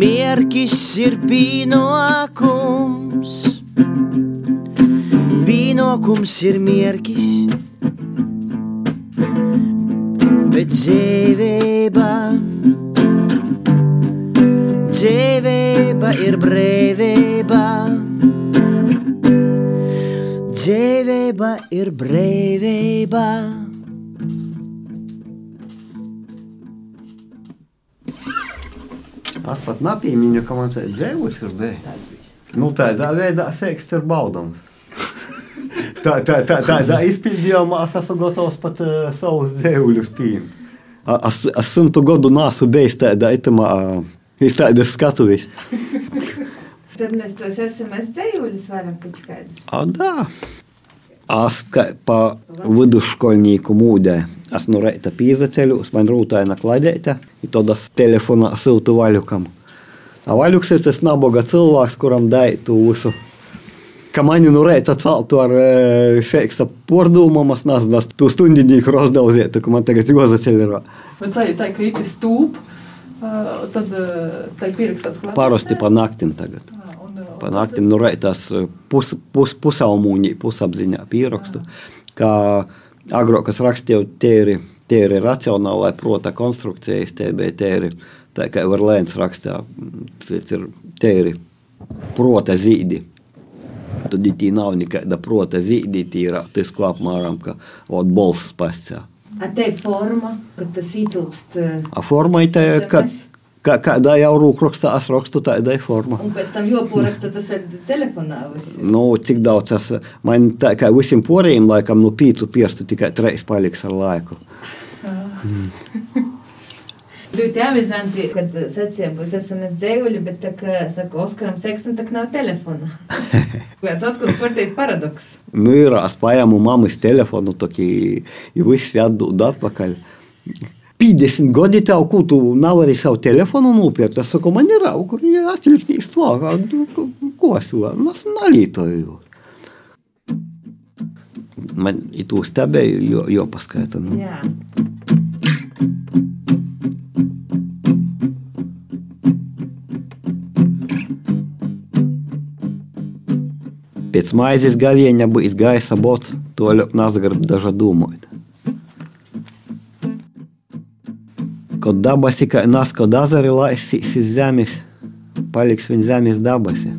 A: Mierkis ir pienākums. Pienākums ir mierkis, bet dzīvība, dzīvība ir brīvība. Dzīvība ir brīvība.
C: Es pat nepiemiņu, ka man tāds dzīvojums ir bijis. Nu, tādā veidā sēksts ir baudams. Tā, tā, tā, tādā izpildījumā es esmu gatavs pat uh, savus dzīvuļus pieņemt. Es, simtu gadu nesu bijis tādā itamā, iz tādas skatuves.
D: Tad mēs tos SMS dzējuļus varam pičkaidus.
C: A, da. Es kā pa vidusškolnieku mūdē. Es no reita pīzaceļos, man rūtaina kladēta, i tad es telefonā sūtu vaļukam. A vaļuks ir tas naboga cilvēks, kuram daitu visu. Ka mani no reita celtu ar e, seksa pordūmam, es nezinu, es tu stundinīku rozdauzietu, ka man tagad jozaceļ ir.
B: Bet tā ir tā, ka it ir stūp, ā, tad ā, tā ir pierakstās klāt.
C: Parasti pa naktim tagad. Pa naktim no reita es pus, pus, pusaumūņī, pusapziņā pierakstu, ka agrāk es rakstīju tīri, tīri racionālai prota konstrukcijas, tie bija tīri, tā kā Verlēns rakstīja, tas ir tīri prota zīdi. Tad tī nav nekāda prota zīdi, tīrā, tas ko apmēram, ka od balss pascā.
D: A te forma, kad tas ietilpst.
C: A forma ir tā, ka,
D: SMS?
C: Ka, kādā jau rūkrakstā es rakstu, tāda ir forma.
D: Un pēc tam joporaksta tas ir telefonā. viss.
C: Nu, cik daudz es, man tā kā visiem poriem, laikam, no pīcu pirstu tikai treis paliks ar laiku.
D: Ļoti amizanti, kad seciem būs SMS dzējuļi, bet tā kā saka Oskaram Sekstam, tā kā nav telefona. Kāds atkal partijas paradoks.
C: Nu, ir es paņēmu mammas telefonu, tokī, ja visi atdod atpakaļ. 50 gadi tev, ko tu nevari savu telefonu nopirkt. Es saku, man ir auga, kur ir atvilktīs to, kā, nu, ko es varu, es nalītoju. Man ir tu stebēju, jo, jo paskaita. Nu.
D: Jā.
C: Pēc maizes gavieņa būs gaisa bots, to нас grib daža Kad dabasi, ka nas, kad azari laisīs iz zemes, paliks viņa zemes dabasi.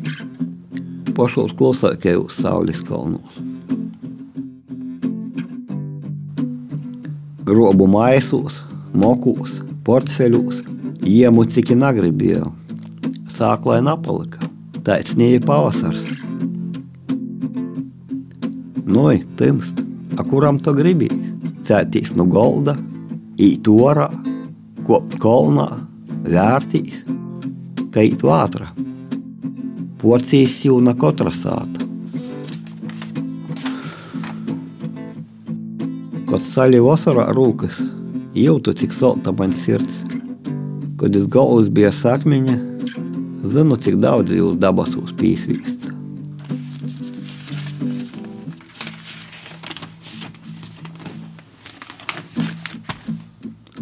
C: Pošaus klausākie uz saules kalnos. Grobu maisos, mokūs, portfeļos, iemu cik nagribēju. Sāklai napalika, tāds nīja pavasars. Nu, timst, a kuram to gribi? Cētīs no golda, īt orā, kopt kolnā, vērtīs, ka īt vātra. Porcijas jau na katra sāta. Kad saļi vasarā rūkas, jūtu, cik salta man sirds. Kad iz galvas bija sakmeņa, zinu, cik daudz jūs dabasos pīsvīsts.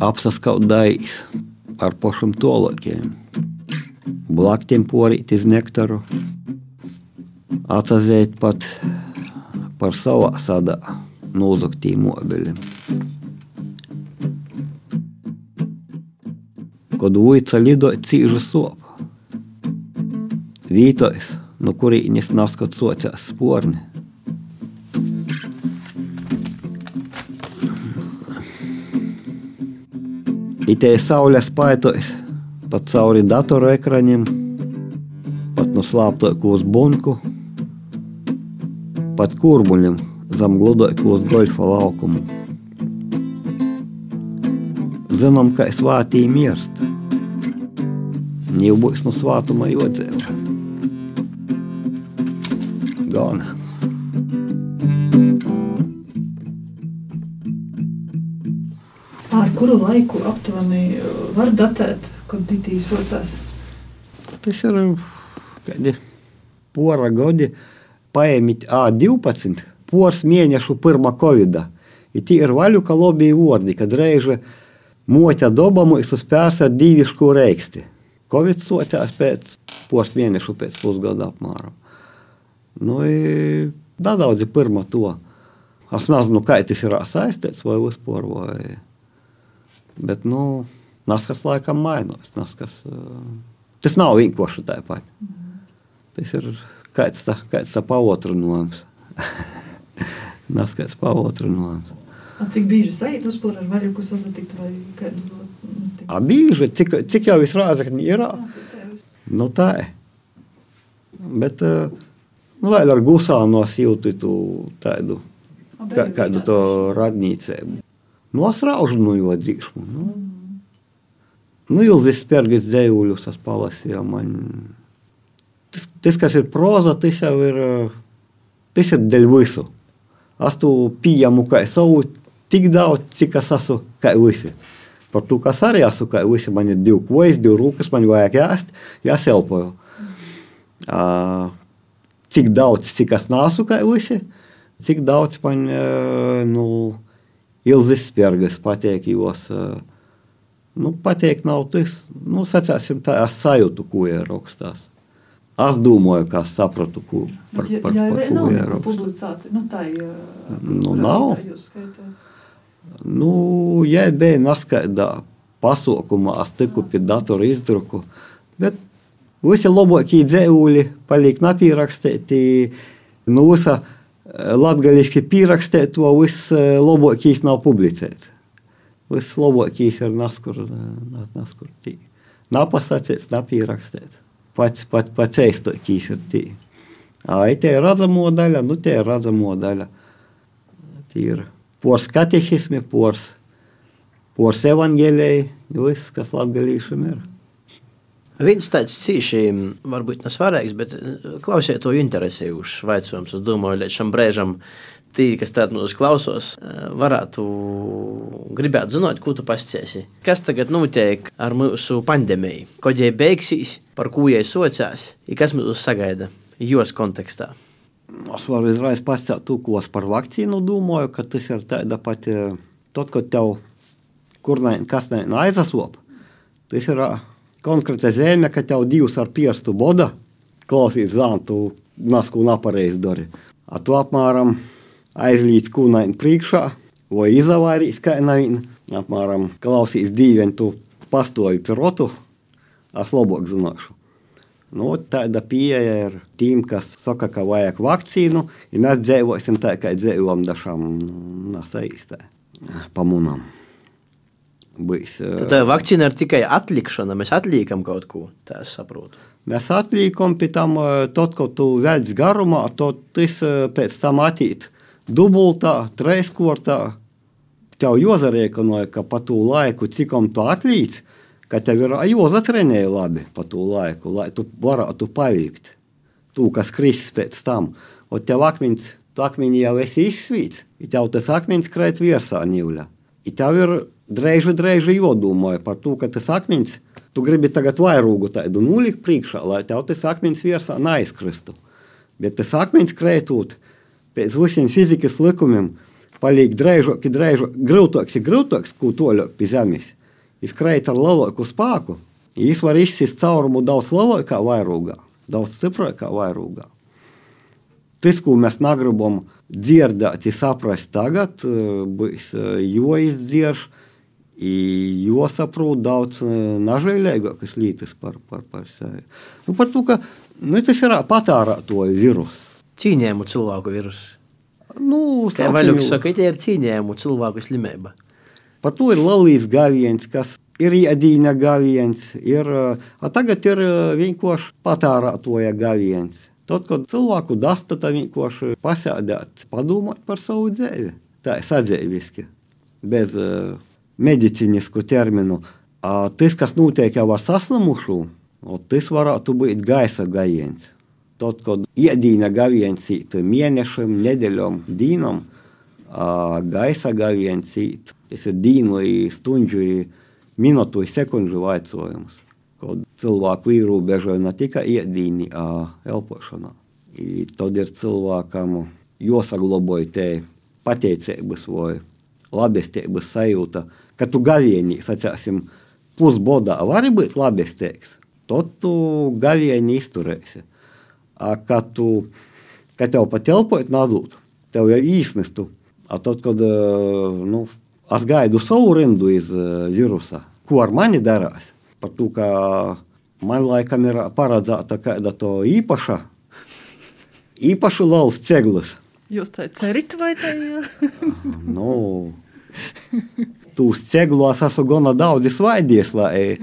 C: Apsaskaudājis ar pašam tolakiem. Blaktiem porīt iz nektaru, atsazēt pat par savā sadā nozaktiem mobeļiem. Kad uica lidoja cīža sopa. Vītojs, no kurīnis naskat sociās sporni. Itē saules paitos, pat cauri datoru ekraņiem, pat no slāptoku uz bunku, pat kurbuļiem zem gludoku uz golfa laukumu. zinām, ka svātī mirst. Jau būs no svātuma jodzēva. Gana.
B: Kuru laiku aptuveni var datēt, kad ditīs socās?
C: Tas ir kādi pora gadi. Paēmīt A12, pors mēnešu pirmā Covid. Ir tie ir vaļu, ka lobī vārdi, kad reizi moķa doba mums uzpērs ar divišku reiksti. Covid sociās pēc pors mēnešu pēc pusgada apmēram. Nu, nedaudz pirmā to. Es nezinu, kā tas ir saistīts vai vispār. Vai... Bet, nu, naskas laikam mainās. Naskas, uh, tas nav vienkārši tāpat. Tas ir kāds tā, kāds tā paotrinājums. Naskas paotrinājums.
B: A cik bieži sajūt uzpūr ar vaļuku sasatikt vai kādu?
C: A bieži, cik, cik jau visrāzakņi ir? Nu tā. Bet, uh, nu, vēl ar gusām nosjūtu tādu, kā, kādu to radnīcēbu. Nu, es raužu no jo dzīšmu. Nu, nu Ilzis Spērgis dzējuļus es palasīju. Man... Tas, tas, kas ir proza, tas jau ir, tas ir dēļ visu. Es tu pieņemu kā savu tik daudz, cik es esmu kā visi. Par to, kas arī esmu kā visi, man ir divi kojas, divi rūkas, man vajag ēst, jāselpoju. Uh, cik daudz, cik es nesu kā visi, cik daudz man, uh, nu, Ilzis Spērgas patīk, jos nu, patīk nav tas, nu, sacāsim, tā es sajūtu, ko ir rakstās. Es domāju, ka sapratu, ko
B: par, par, par, par ko ir publicēti. Nu, tā ir.
C: Nu, nav. Nu, ja bija naskaidā pasaukumā, es tiku pie datora izdruku, bet visi labākie dzēvuļi paliek napīrakstīti, nu, visa latgaļiski pierakstēt, to viss labākais nav publicēts. Viss labākais ir naskur, naskur tī. Nav pasacēts, nav pierakstīts. Pats, pats, pats eistākais ir tī. Ai, te ir redzamo daļa, nu te ir redzamo daļa. Tī ir pors katehismi, pors, pors evaņģēlēji, viss, kas latgaļīšam ir.
A: Viens tāds cīši, varbūt nesvarīgs, bet klausiet to interesējušs vaicojums. Es domāju, līdz šim brīžam tie, kas tādu mūsu klausos, varētu gribēt zināt, ko tu pasciesi. Kas tagad notiek ar mūsu pandēmiju? Kad jai beigsies, par ko jai sociās, un kas mūs sagaida jos kontekstā?
C: Es varu izreiz pastāstīt to, ko es par vakcīnu domāju, ka tas ir tāda pati, tad, kad tev kur ne, kas ne aizasop, tas ir konkrēta zeme, ka tev divas ar pirkstu boda, klausīs zantu, nasku napareizi dari. A tu apmēram aizlīdz kūnaini priekšā, vai izavairīs kā naina, apmēram klausīs dīvaini, tu pastovi pirotu, es labāk zināšu. Nu, tāda pieeja ir tiem, kas saka, ka vajag vakcīnu, ja mēs dzīvosim tā, kā dzīvojam dažām nesaistē pamunām
A: bijis. Tad tā vakcīna ir tikai atlikšana, mēs atliekam kaut ko, tā es saprotu.
C: Mēs atliekam, pēc tam, tad, kad tu velc garumā, tad tas pēc tam attīt dubultā, treiskortā. Tev jāzarēķinoja, ka pa to laiku, cikom tu atlīdz, ka tev ir jāzatrenēja labi pa to laiku, lai tu varētu pavilkt to, kas kris pēc tam. Un tev akmens, tu akmeni jau esi izsvīts, ja tev tas akmens krēt virsā ņūļa. Ja tev ir Dreiži, dreiži jodomāju par to, ka tas akmens, tu gribi tagad vairogu tādu nulikt priekšā, lai tev tas akmens virsā neaizkristu. Bet tas akmens krētot pēc visiem fizikas likumiem, paliek dreižāk, dreižāk, grūtāks, grūtāks, ko toļāk pie zemes. Viņš krēt ar lielāku spēku. Viņš var izsist caurumu daudz lielākā vairogā, daudz stiprākā vairogā. Tas, ko mēs negribam dzirdēt, saprast tagad, būs jāizdzird Jo saprot daudz nažēlīgākas lietas par, par, par sevi. Nu, par to, ka nu, tas ir patērētoju vīruss.
A: Cīņēmu cilvēku vīruss.
C: Nu,
A: Kā Vaļuks saka, tie ir cīņēmu cilvēku slimība.
C: Par to ir lalīs gaviens, kas ir iedīņa gaviens, ir, a tagad ir vienkārši patērētoja gaviens. Tad, kad cilvēku dasta, tad vienkārši pasēdēt, padomāt par savu dzīvi. Tā ir sadzēviski, bez uh, medicīnisku terminu. A, tas, kas notiek jau ar saslimušu, tas varētu būt gaisa gājiens. Tad, kad iedīna gaviens īt mēnešam, nedēļam, dīnam, a, gaisa tas ir dīnu, stundžu, minūtu, sekundžu vaicojums. Kad cilvēku ierobežoja ne tikai iedīni, elpošanā. I tad ir cilvēkam jāsagloboja te pateicības vai labestības sajūta, ka tu gavienī, sacāsim, pusbodā vari būt labestīgs, tad tu gavienī izturēsi. A, kad tu, kad tev pat elpot nazūt, tev jau īsnestu, a tad, kad, nu, es gaidu savu rindu iz virusa, ko ar mani darās, par to, ka man laikam ir paredzēta kāda to īpaša, īpaša lauls ceglas.
B: Jūs tā cerat, vai tā ir?
C: nu, tūs ceglos esmu gana daudz svaidies, lai,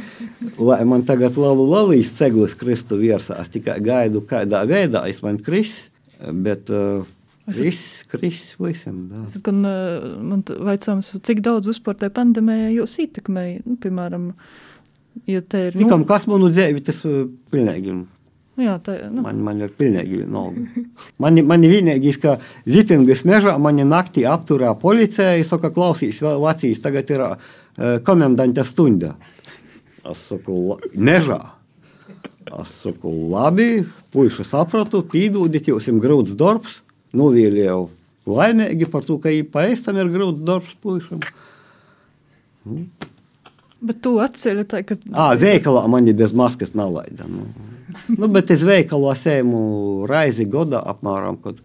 C: lai man tagad lalu lalīs ceglas kristu virsā. Es tikai gaidu, kādā veidā es man kris, bet uh, kris, kris visam. Da.
B: Es gan, uh, man vaicājums, cik daudz vispār tajā pandēmijā jūs ietekmēja, nu, piemēram, jo Juta ir...
C: Tikam, kas mano dzėvitis pilnegim.
B: Jo, tai, nu.
C: man, man ir pilnegi nauda. Man, man vienegi, ka vitingas meža, mane naktį apturė policija, jis sako, klausys, Latvijas tagad yra e, komendantė stundė. Aš sakau, meža. Aš sakau, labi, puikiai sapratu, pydūdyti, jausim grauds darbs, nuvėlėjau. Laimėgi, partukai paėstam ir grauds darbs puikiai.
B: Nu. Bet tu atceļ tā, ka...
C: Ā, veikalā mani bez maskas nav laida. Nu nu, bet es veikalos ēmu raizi godā apmēram, kad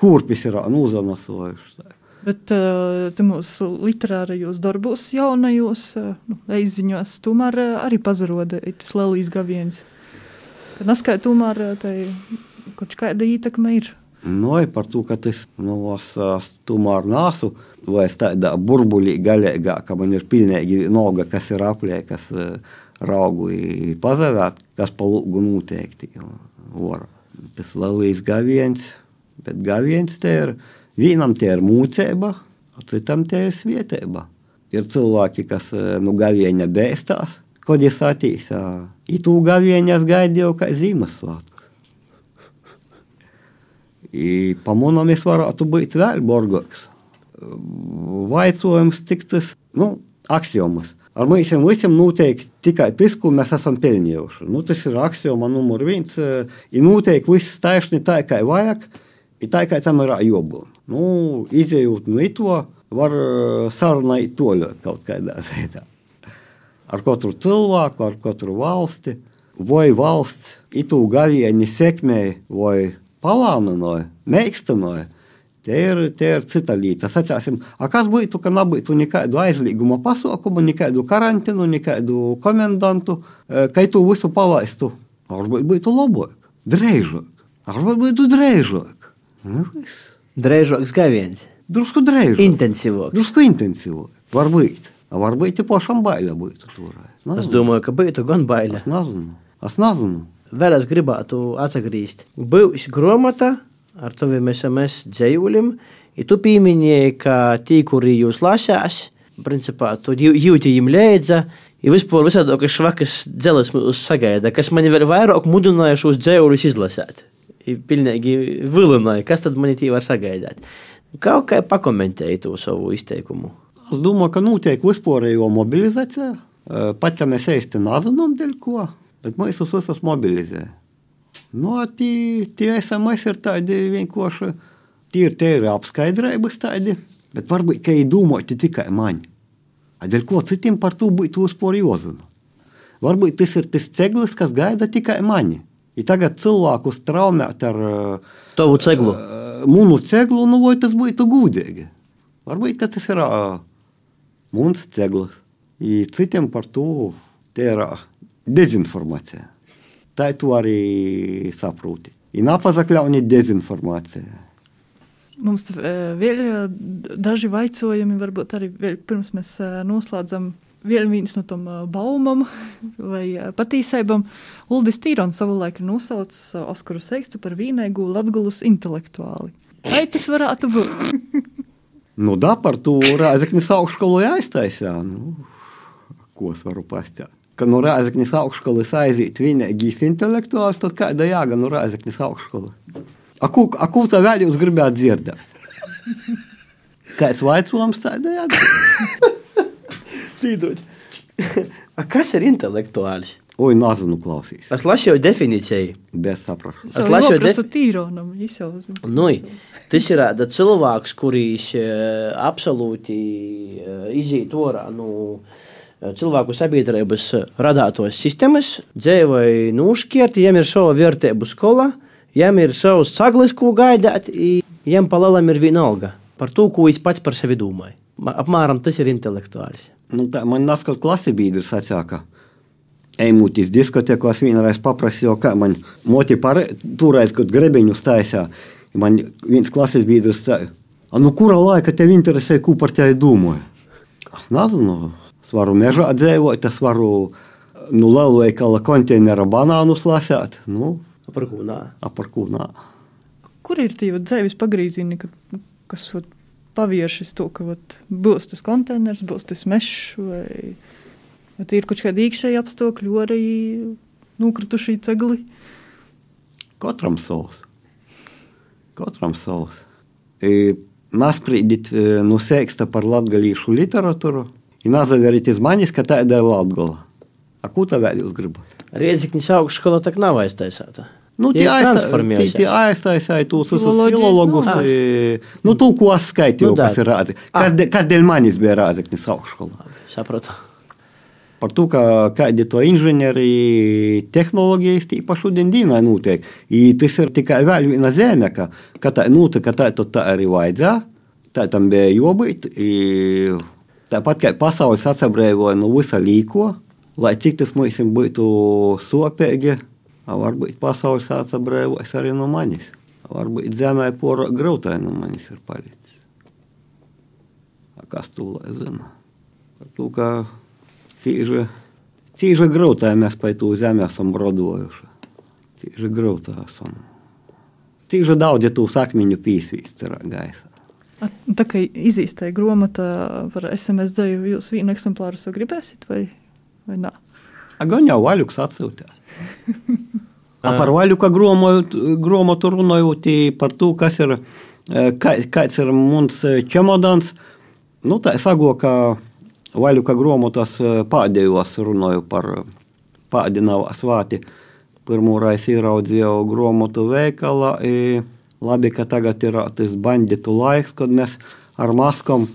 C: kurpis ir nūzanasojuši.
B: Bet uh, mūsu literārajos darbos, jaunajos nu, izziņos, tomēr arī pazaroda tas lielīs gaviens. Kad neskai tomēr tai kaut kāda ietekme ir.
C: Nu, par to, ka nu, es, es tomēr nāsu, vai es tādā burbuļī gaļīgā, ka man ir pilnīgi noga, kas ir aplē, kas uh, raugu pazarāt, kas pa lūgu noteikti var. Tas lielīs gaviens, bet gaviens te ir, vienam te ir mūcēba, citam te ir svietēba. Ir cilvēki, kas nu gavieņa bēstās, kad es atīs, i tū gavieņas gaidīju kā Ziemassvētkus. I pamanām es varētu būt vēl borgoks. Vaicojums, cik tas, nu, aksiomas. Ar mums visiem notiek tikai tas, ko mēs esam pelnījuši. Nu, tas ir axioma numur viens. Ir noteikti viss taisni tā, kā vajag, ir tā, kā tam ir jābūt. Nu, izējot no to, var sarunāt to kaut kādā veidā. Ar katru cilvēku, ar katru valsti, vai valsts itu gavieni sekmē, vai palāminoja, meikstanoja. Tie ir, tie ir cita lieta. Sacāsim, a kas būtu, ka nebūtu nekādu aizliegumu pasaukumu, nekādu karantinu, nekādu komendantu, ka tu visu palaistu. Varbūt būtu labāk, drēžāk. Varbūt būtu drēžāk. Nu,
A: Drēžāks gaviens.
C: Drusku drēžāk.
A: Intensīvāks.
C: Drusku intensīvāk. Varbūt. Varbūt pašam bailē būtu turēt.
A: Es domāju, ka būtu gan bailē.
C: Es nezinu. Es nezinu.
A: Vēl es gribētu atgriezties. Būs grāmata ar taviem SMS dzējuļiem. Ja tu pieminēji, ka tie, kuri jūs lasās, principā tu jūti viņiem līdzi. Ja vispār visādi švakas dzeles mūs sagaida, kas man vēl vairāk mudināja šos dzējuļus izlasīt. Ir pilnīgi vilināja, kas tad man tī var sagaidāt. Kaut kā pakomentēji to savu izteikumu.
C: Es domāju, ka notiek vispārējo mobilizācija. Pat ja mēs īsti nezinām, dēļ ko, bet mēs uz visus mobilizējam. Nu, tie, tie SMS ir tādi vienkārši, tie ir, tie ir apskaidrojums tādi, bet varbūt, ka viņi domāti tikai man. Dēļ ko citiem par to būtu vispār jāzina. Varbūt tas ir tas ceglis, kas gaida tikai mani. Ja tagad cilvēkus traumēt ar
A: tavu ceglu,
C: uh, munu ceglu, nu vai tas būtu gudīgi. Varbūt tas ir uh, mums ceglis. Ja citiem par to ir uh, dezinformācija. Tā tu arī saproti. Ir napazakļauni dezinformācija.
B: Mums vēl daži jautājumi, varbūt arī pirms mēs noslēdzam vēl viens no tām baumām vai patīsībām. Uldis Tīrons savulaik ir nosaucis Oskaru Seikstu par vīnēgu latgulas intelektuāli. Vai tas varētu būt?
C: Nu, da par to Rēzeknis augšskolu aiztaisīja. Nu, ko es varu pastāstīt? Ka no Rēzeknis augšskolas aiziet vienīgais intelektuāls, tad kāda jāga no Rēzeknis augšskolas? A, ko, a ko tā vēl jūs gribētu dzirdēt? Kāds vaicojums tādā jādara?
A: Pīdod. A kas ir intelektuāls?
C: Oi, nezinu, klausīs.
A: Es lasīju definīciju.
C: Bez saprašanas.
A: Es lasīju
B: definīciju.
A: Nu, tas ir cilvēks, kurš absolūti iziet ārā no ā, cilvēku sabiedrības radātos sistēmas, dzīvoja nušķirti, viņam ir sava vērtību skola, viņam ir savs saglis, ko gaidāt, i viņam palielam ir vienalga par to, ko viņš pats par sevi domāja. Apmēram tas ir intelektuāls.
C: Nu, tā, man nāca kaut klasi biedrs sacīja, Eimūtīs diskotekos vienreiz paprasīju, kā man moti par toreiz, kad grebeņu stāstīja. Man viens klases biedrs stāstīja, nu kura laika tev interesē, ko par tevi domāju? Es nezinu, es varu mežā dzīvot, es varu nu, lielu veikala konteineru banānus lasīt. Nu,
A: Par ko nā?
C: a par ko nā.
B: Kur ir tie dzīves pagrīzieni, kad, kas vat, pavēršas to, ka vat, būs tas konteiners, būs tas mežs, vai, vai ir kaut kādi iekšēji apstākļi, vai arī nokrituši cegli?
C: Katram savs. Katram savs. Nasprīdīt e, no sēksta par latgalīšu literatūru un nazaveriet iz manis, ka tāda ir latgola. A ko tā vēl jūs gribat?
A: Riedziknis augšskola tak nav aiztaisāta.
C: Nu,
A: Tie
C: tie aizta-
A: transformējusies.
C: tie- tie aiztaisīja tos visus
B: Filoloģijas
C: filologus.
B: nav.
C: e, Nu, tu, ko es skaitīju,
A: Nu, da.
C: kas ir rāzi. Kas, de, kas dēļ manis bija rāzeknis augšskolā?
A: Sapratu.
C: Par to, ka kādi to inženieri tehnoloģijas tīpaši šodien dienā notiek. I tas ir tikai vēl viena zeme, ka, ka tā notika, tā, tad tā arī vajadzēja. Tā tam bija jābūt. Tāpat kā pasaules atsabrēvoja no visa līko, lai cik tas mums būtu sopīgi, varbūt pasaules atsabrēvojas arī no manis. Varbūt zemē pora grūtai no manis ir palicis. Kas to lai zina? Par to, ka cīži, cīži grūtai mēs pa to zemi esam brodojuši. Cīži grūtā esam. Cīži daudz tu sakmiņu pīsvīst ir gaisa.
B: A, Tā kā izīstāja grāmata par SMS dzēju, jūs vienu eksemplāru jau gribēsiet, vai, vai nē?
C: Gan jau vaļuks atsūtē. A par vaļuka grāmatu runājot par to, kas ir, e, kā, kāds ir mums e, čemodans. Nu, tā saku, ka vaļuka grāmatas e, pēdējos runāju par pēdinavā svāti. Pirmoreiz ieraudzīju grāmatu veikalā. I, labi, ka tagad ir tas banditu laiks, kad mēs ar maskām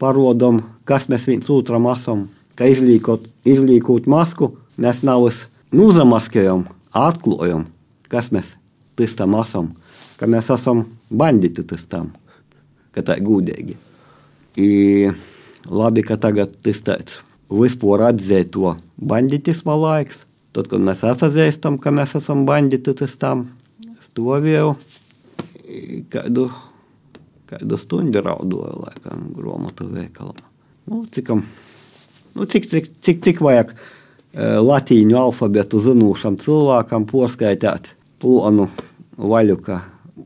C: parodam, kas mēs viens otram esam. Ka izlīkot, izlīkot masku, mēs nav nozamaskējam, atklājam, kas mēs tam esam. Ka mēs esam banditi tam, ka tā ir gudīgi. I, labi, ka tagad tas tāds vispār atzīt to banditisma laiks. Tad, kad mēs atzīstam, ka mēs esam banditi tam, stāvēju kādu, kādu stundu raudoju, laikam, grāmatu veikalā. Nu, cikam, nu, cik, cik, cik, cik vajag uh, latīņu alfabetu zinošam cilvēkam porskaitāt plonu vaļuka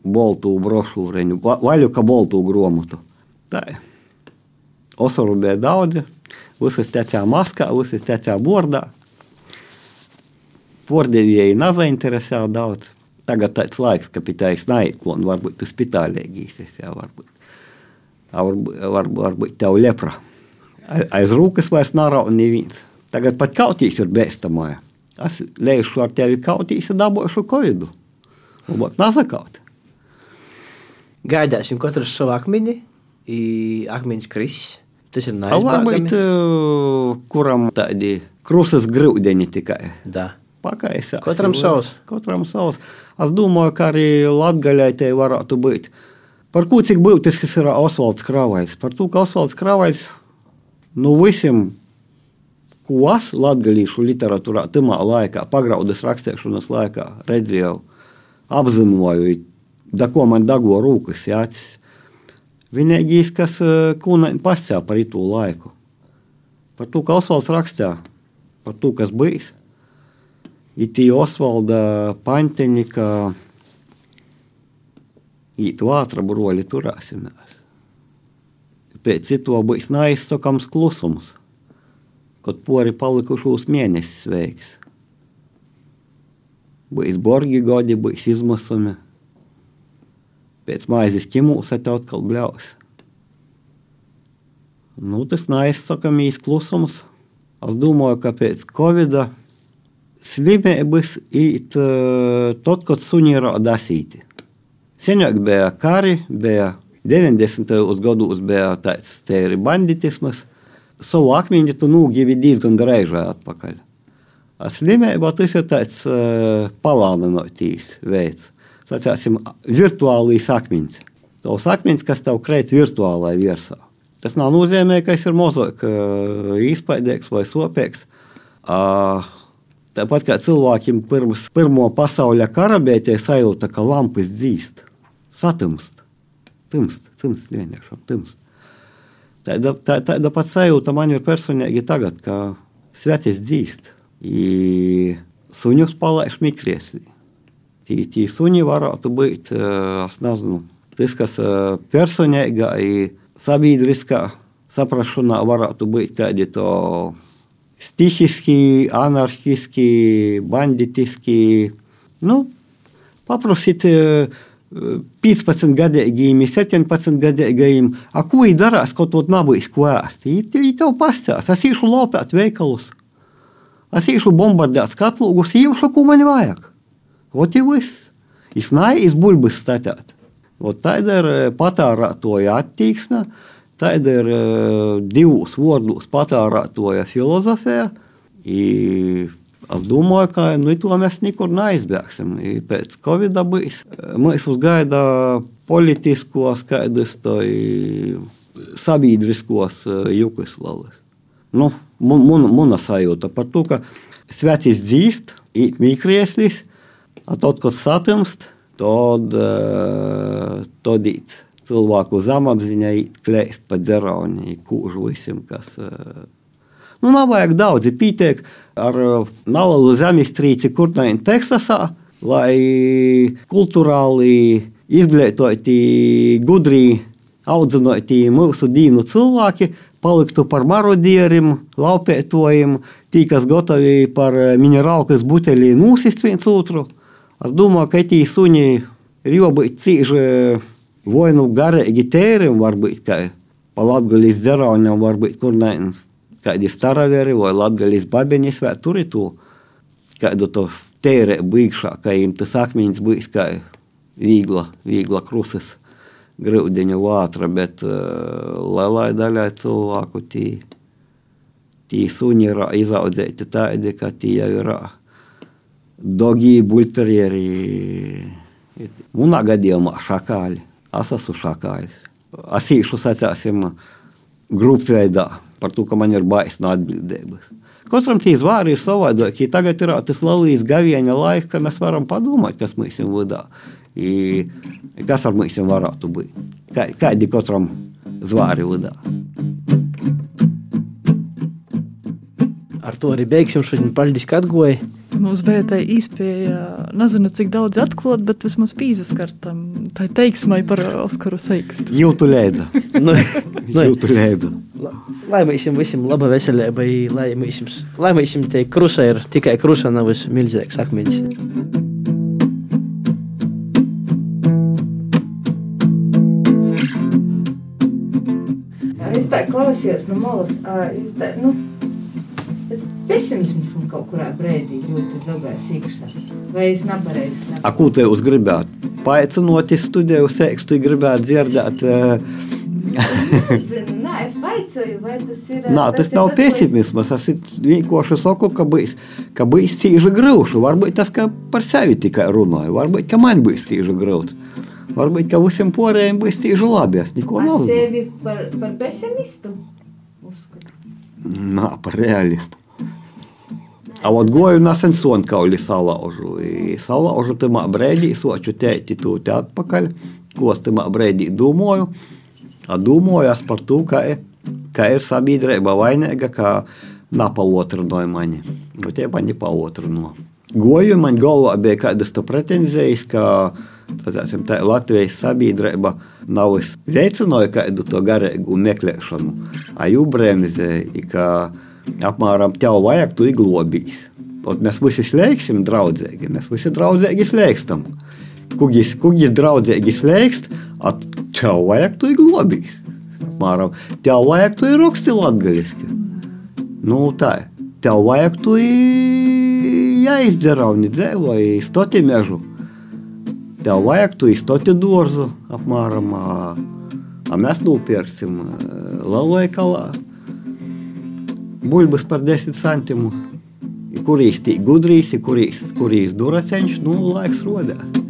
C: boltu brošūreņu, va- vaļuka boltu grāmatu. Tā ir. Osaru bija daudzi, visas tecā maskā, visas tecā bordā. Pordevēji nezainteresēja daudz. Tagad tāds laiks, ka pitājs naiklon, varbūt tu spitālēgīsies, jā, varbūt. Varbūt, varbūt, varbūt tev lepra. Ai- Aiz rūkas vairs nav neviens. Tagad pat kautīs ir bēstamāja. Es lēšu ar tevi kautīs un dabūšu kovidu. Varbūt nazakaut.
A: Gaidāsim katru savu akmeni, i akmeņš kris. Tas ir
C: A Varbūt, eh, kuram tādi krusas grūdeni tikai.
A: Da.
C: Pakaisā.
A: Katram savs.
C: Katram savs. Es domāju, ka arī Latvijai te varētu būt. Par ko cik būtisks ir Osvalds Kravais? Par to, ka Osvalds Kravais no visiem, ko es latviešu literatūrā, tamā laikā, pagraudas rakstīšanas laikā redzēju, apzināju, da ko man dago rūkas jācis. Vienīgais, kas kūna pascēla par to laiku. Par to, ka Osvalds rakstīja, par to, kas bijis. It į Osvaldą Panteniką, į to atraburuolį turāsimies. Pēc to būs naistokams klusums, kad pori palikušos mēnesis veiks. Būs borgi godi, būs izmasumi. Pēc maizes kimūs ataut kalbliaus. Nu, tas naistokam īs klusums. Es domāju, ka pēc Covid-19 slime bus į tot, kad sunīra dasīti. Senāk bija kari, bija 90. gados bija tāds tēri banditismas. Savu akmeni tu nūgīvi diezgan reizē atpakaļ. Slimība e tas ir tāds e, uh, palānotīs veids. Sacāsim, virtuālīs akmens. Tavs akmens, kas tev kreit virtuālajā virsā. Tas nav nozīmē, ka es ir mozaika uh, izpaidīgs vai sopīgs. Uh, tāpat kā cilvēkiem pirms pirmo pasaules kara bija tie sajūta, ka lampas dzīst, satumst, tumst, tumst, vienkārši tumst. Tāda, tā, tāda pat sajūta man ir personīgi tagad, ka svetis dzīst. I suņus palaiž mikrieslī. Tī, tī suņi varētu būt, es nezinu, tas, kas personīga ir sabiedriskā saprašanā varētu būt kādi to stihiski, anarchiski, banditiski. Nu, paprasīt 15 gadiem, 17 gadiem, a ko viņi darās, kaut ko nabīs, ko ēst. Viņi tev pastāstīs, es iešu lopēt veikalus, es iešu bombardēt skatlūgus, iešu, ko man vajag. Ot jau viss. Es neesmu buļbuļs statēt. Tāda ir patērētoja attieksme, tāda ir divos vārdos patērētoja filozofija. Es domāju, ka nu, to mēs nekur neizbēgsim. Pēc Covid būs. Mēs uzgaida politiskos, kādus sabiedriskos jukus lalas. Nu, Mana sajūta par to, ka svecis dzīst, īt mīkrieslīs, a tad, kad satimst, tad, tad īt cilvēku zemapziņā klēst pa dzerauni, kūžu visam, kas. Nu, nav vajag daudzi pītiek ar nalalu zemestrīci Kurnain Teksasā, lai kulturāli izglītoti, gudri audzinoti mūsu dīnu cilvēki paliktu par marodieriem, laupētojiem, tie, kas gatavi par minerālkas buteļi nūsist viens otru. Es domāju, ka tie suņi ir jābūt cīži vai nu garīgi tērim, varbūt kā pa latgaļas dzerauņam, varbūt kur nē, kādi staraveri vai latgaļas babenis, vai tur ir to, kādu to tērē bīgšā, ka jums tas akmeņs būs kā viegla, viegla krusas grūdiņa vātra, bet uh, lielai daļai cilvēku tī, tī suņi ir izaudzēti tādi, ka tie jau ir dogi, bulterieri. Manā gadījumā šakāļi. Es esmu šakāļs. Es īšu sacāsim grupveidā par to, ka man ir bais no atbildības. Katram tīs vāri ir savādāk. Tagad ir tas lielais gavieņa laiks, ka mēs varam padomāt, kas mums ir vadā. I, kas ar mums varētu būt? Kā, kādi katram zvāri vadā?
A: Ar to arī beigsim šodien. Paldies, ka atgoji!
B: Mums bija tā īspēja, nezinu, cik daudz atklāt, bet vismaz pīzaskartam. Tā ir teiksmai par Oskaru Seikstu.
C: Jūtu lēdu.
A: nu, nu,
C: Jūtu lēdu.
A: lai mēs visiem laba veselība, lai mēs, lai mēs te krusa ir tikai krusa, nav milzīgs akmeņs.
D: Es tā klausījos no malas. Es tā, nu, pēc pesimismu kaut kurā brīdī ļoti zogājis iekšā. Vai es nepareizi saprotu?
C: Ko te jūs gribētu? Paaicinot, studiju sekstu, gribētu dzirdēt.
D: Zinu, nē, es vaicoju, vai tas ir.
C: Nā, tas, tas nav pesimisms. Es vienkārši saku, ka būs, ka būs cīņa grūti. Varbūt tas par sevi tikai runāju, varbūt ka man būs cīņa grūti. Varbūt ka visiem pārējiem būs cīņa labi. Es neko
D: Es
C: nav.
D: sevi par, par pesimistu uzskatu.
C: Nā, par realistu. A odgoju na sen suonkauli salaužu. Salaužu timā brēdī, soču tēti tūti atpakaļ, ko es timā brēdī domāju. Domājos par to, ka, ka ir sabiedrība vainīga, ka napautrinoja mani. Nu, tie mani pautrino. Goju man galvā bija kādas to pretenzijas, ka tāsim, tā Latvijas sabiedrība nav veicināja kādu to garīgu meklēšanu. Ajūbrēmizēja, ka apmēram tev vajag, tu iglobīs. Ot mēs visi slēgsim draudzīgi, mēs visi draudzīgi slēgstam. Kugis, kugis draudzīgi slēgst, a tev vajag, tu iglobīs. Apmēram, tev vajag, tu raksti latgaliski. Nu tā, tev vajag, tu jāizdara un dzīvoji stoti mežu tev vajag tu izstoti dārzu apmēram. A mēs nopirksim бульбы с по 10 сантимų. Kurīs tik gudrīs, kurīs, kurīs duracēņš, nu, laiks rodās.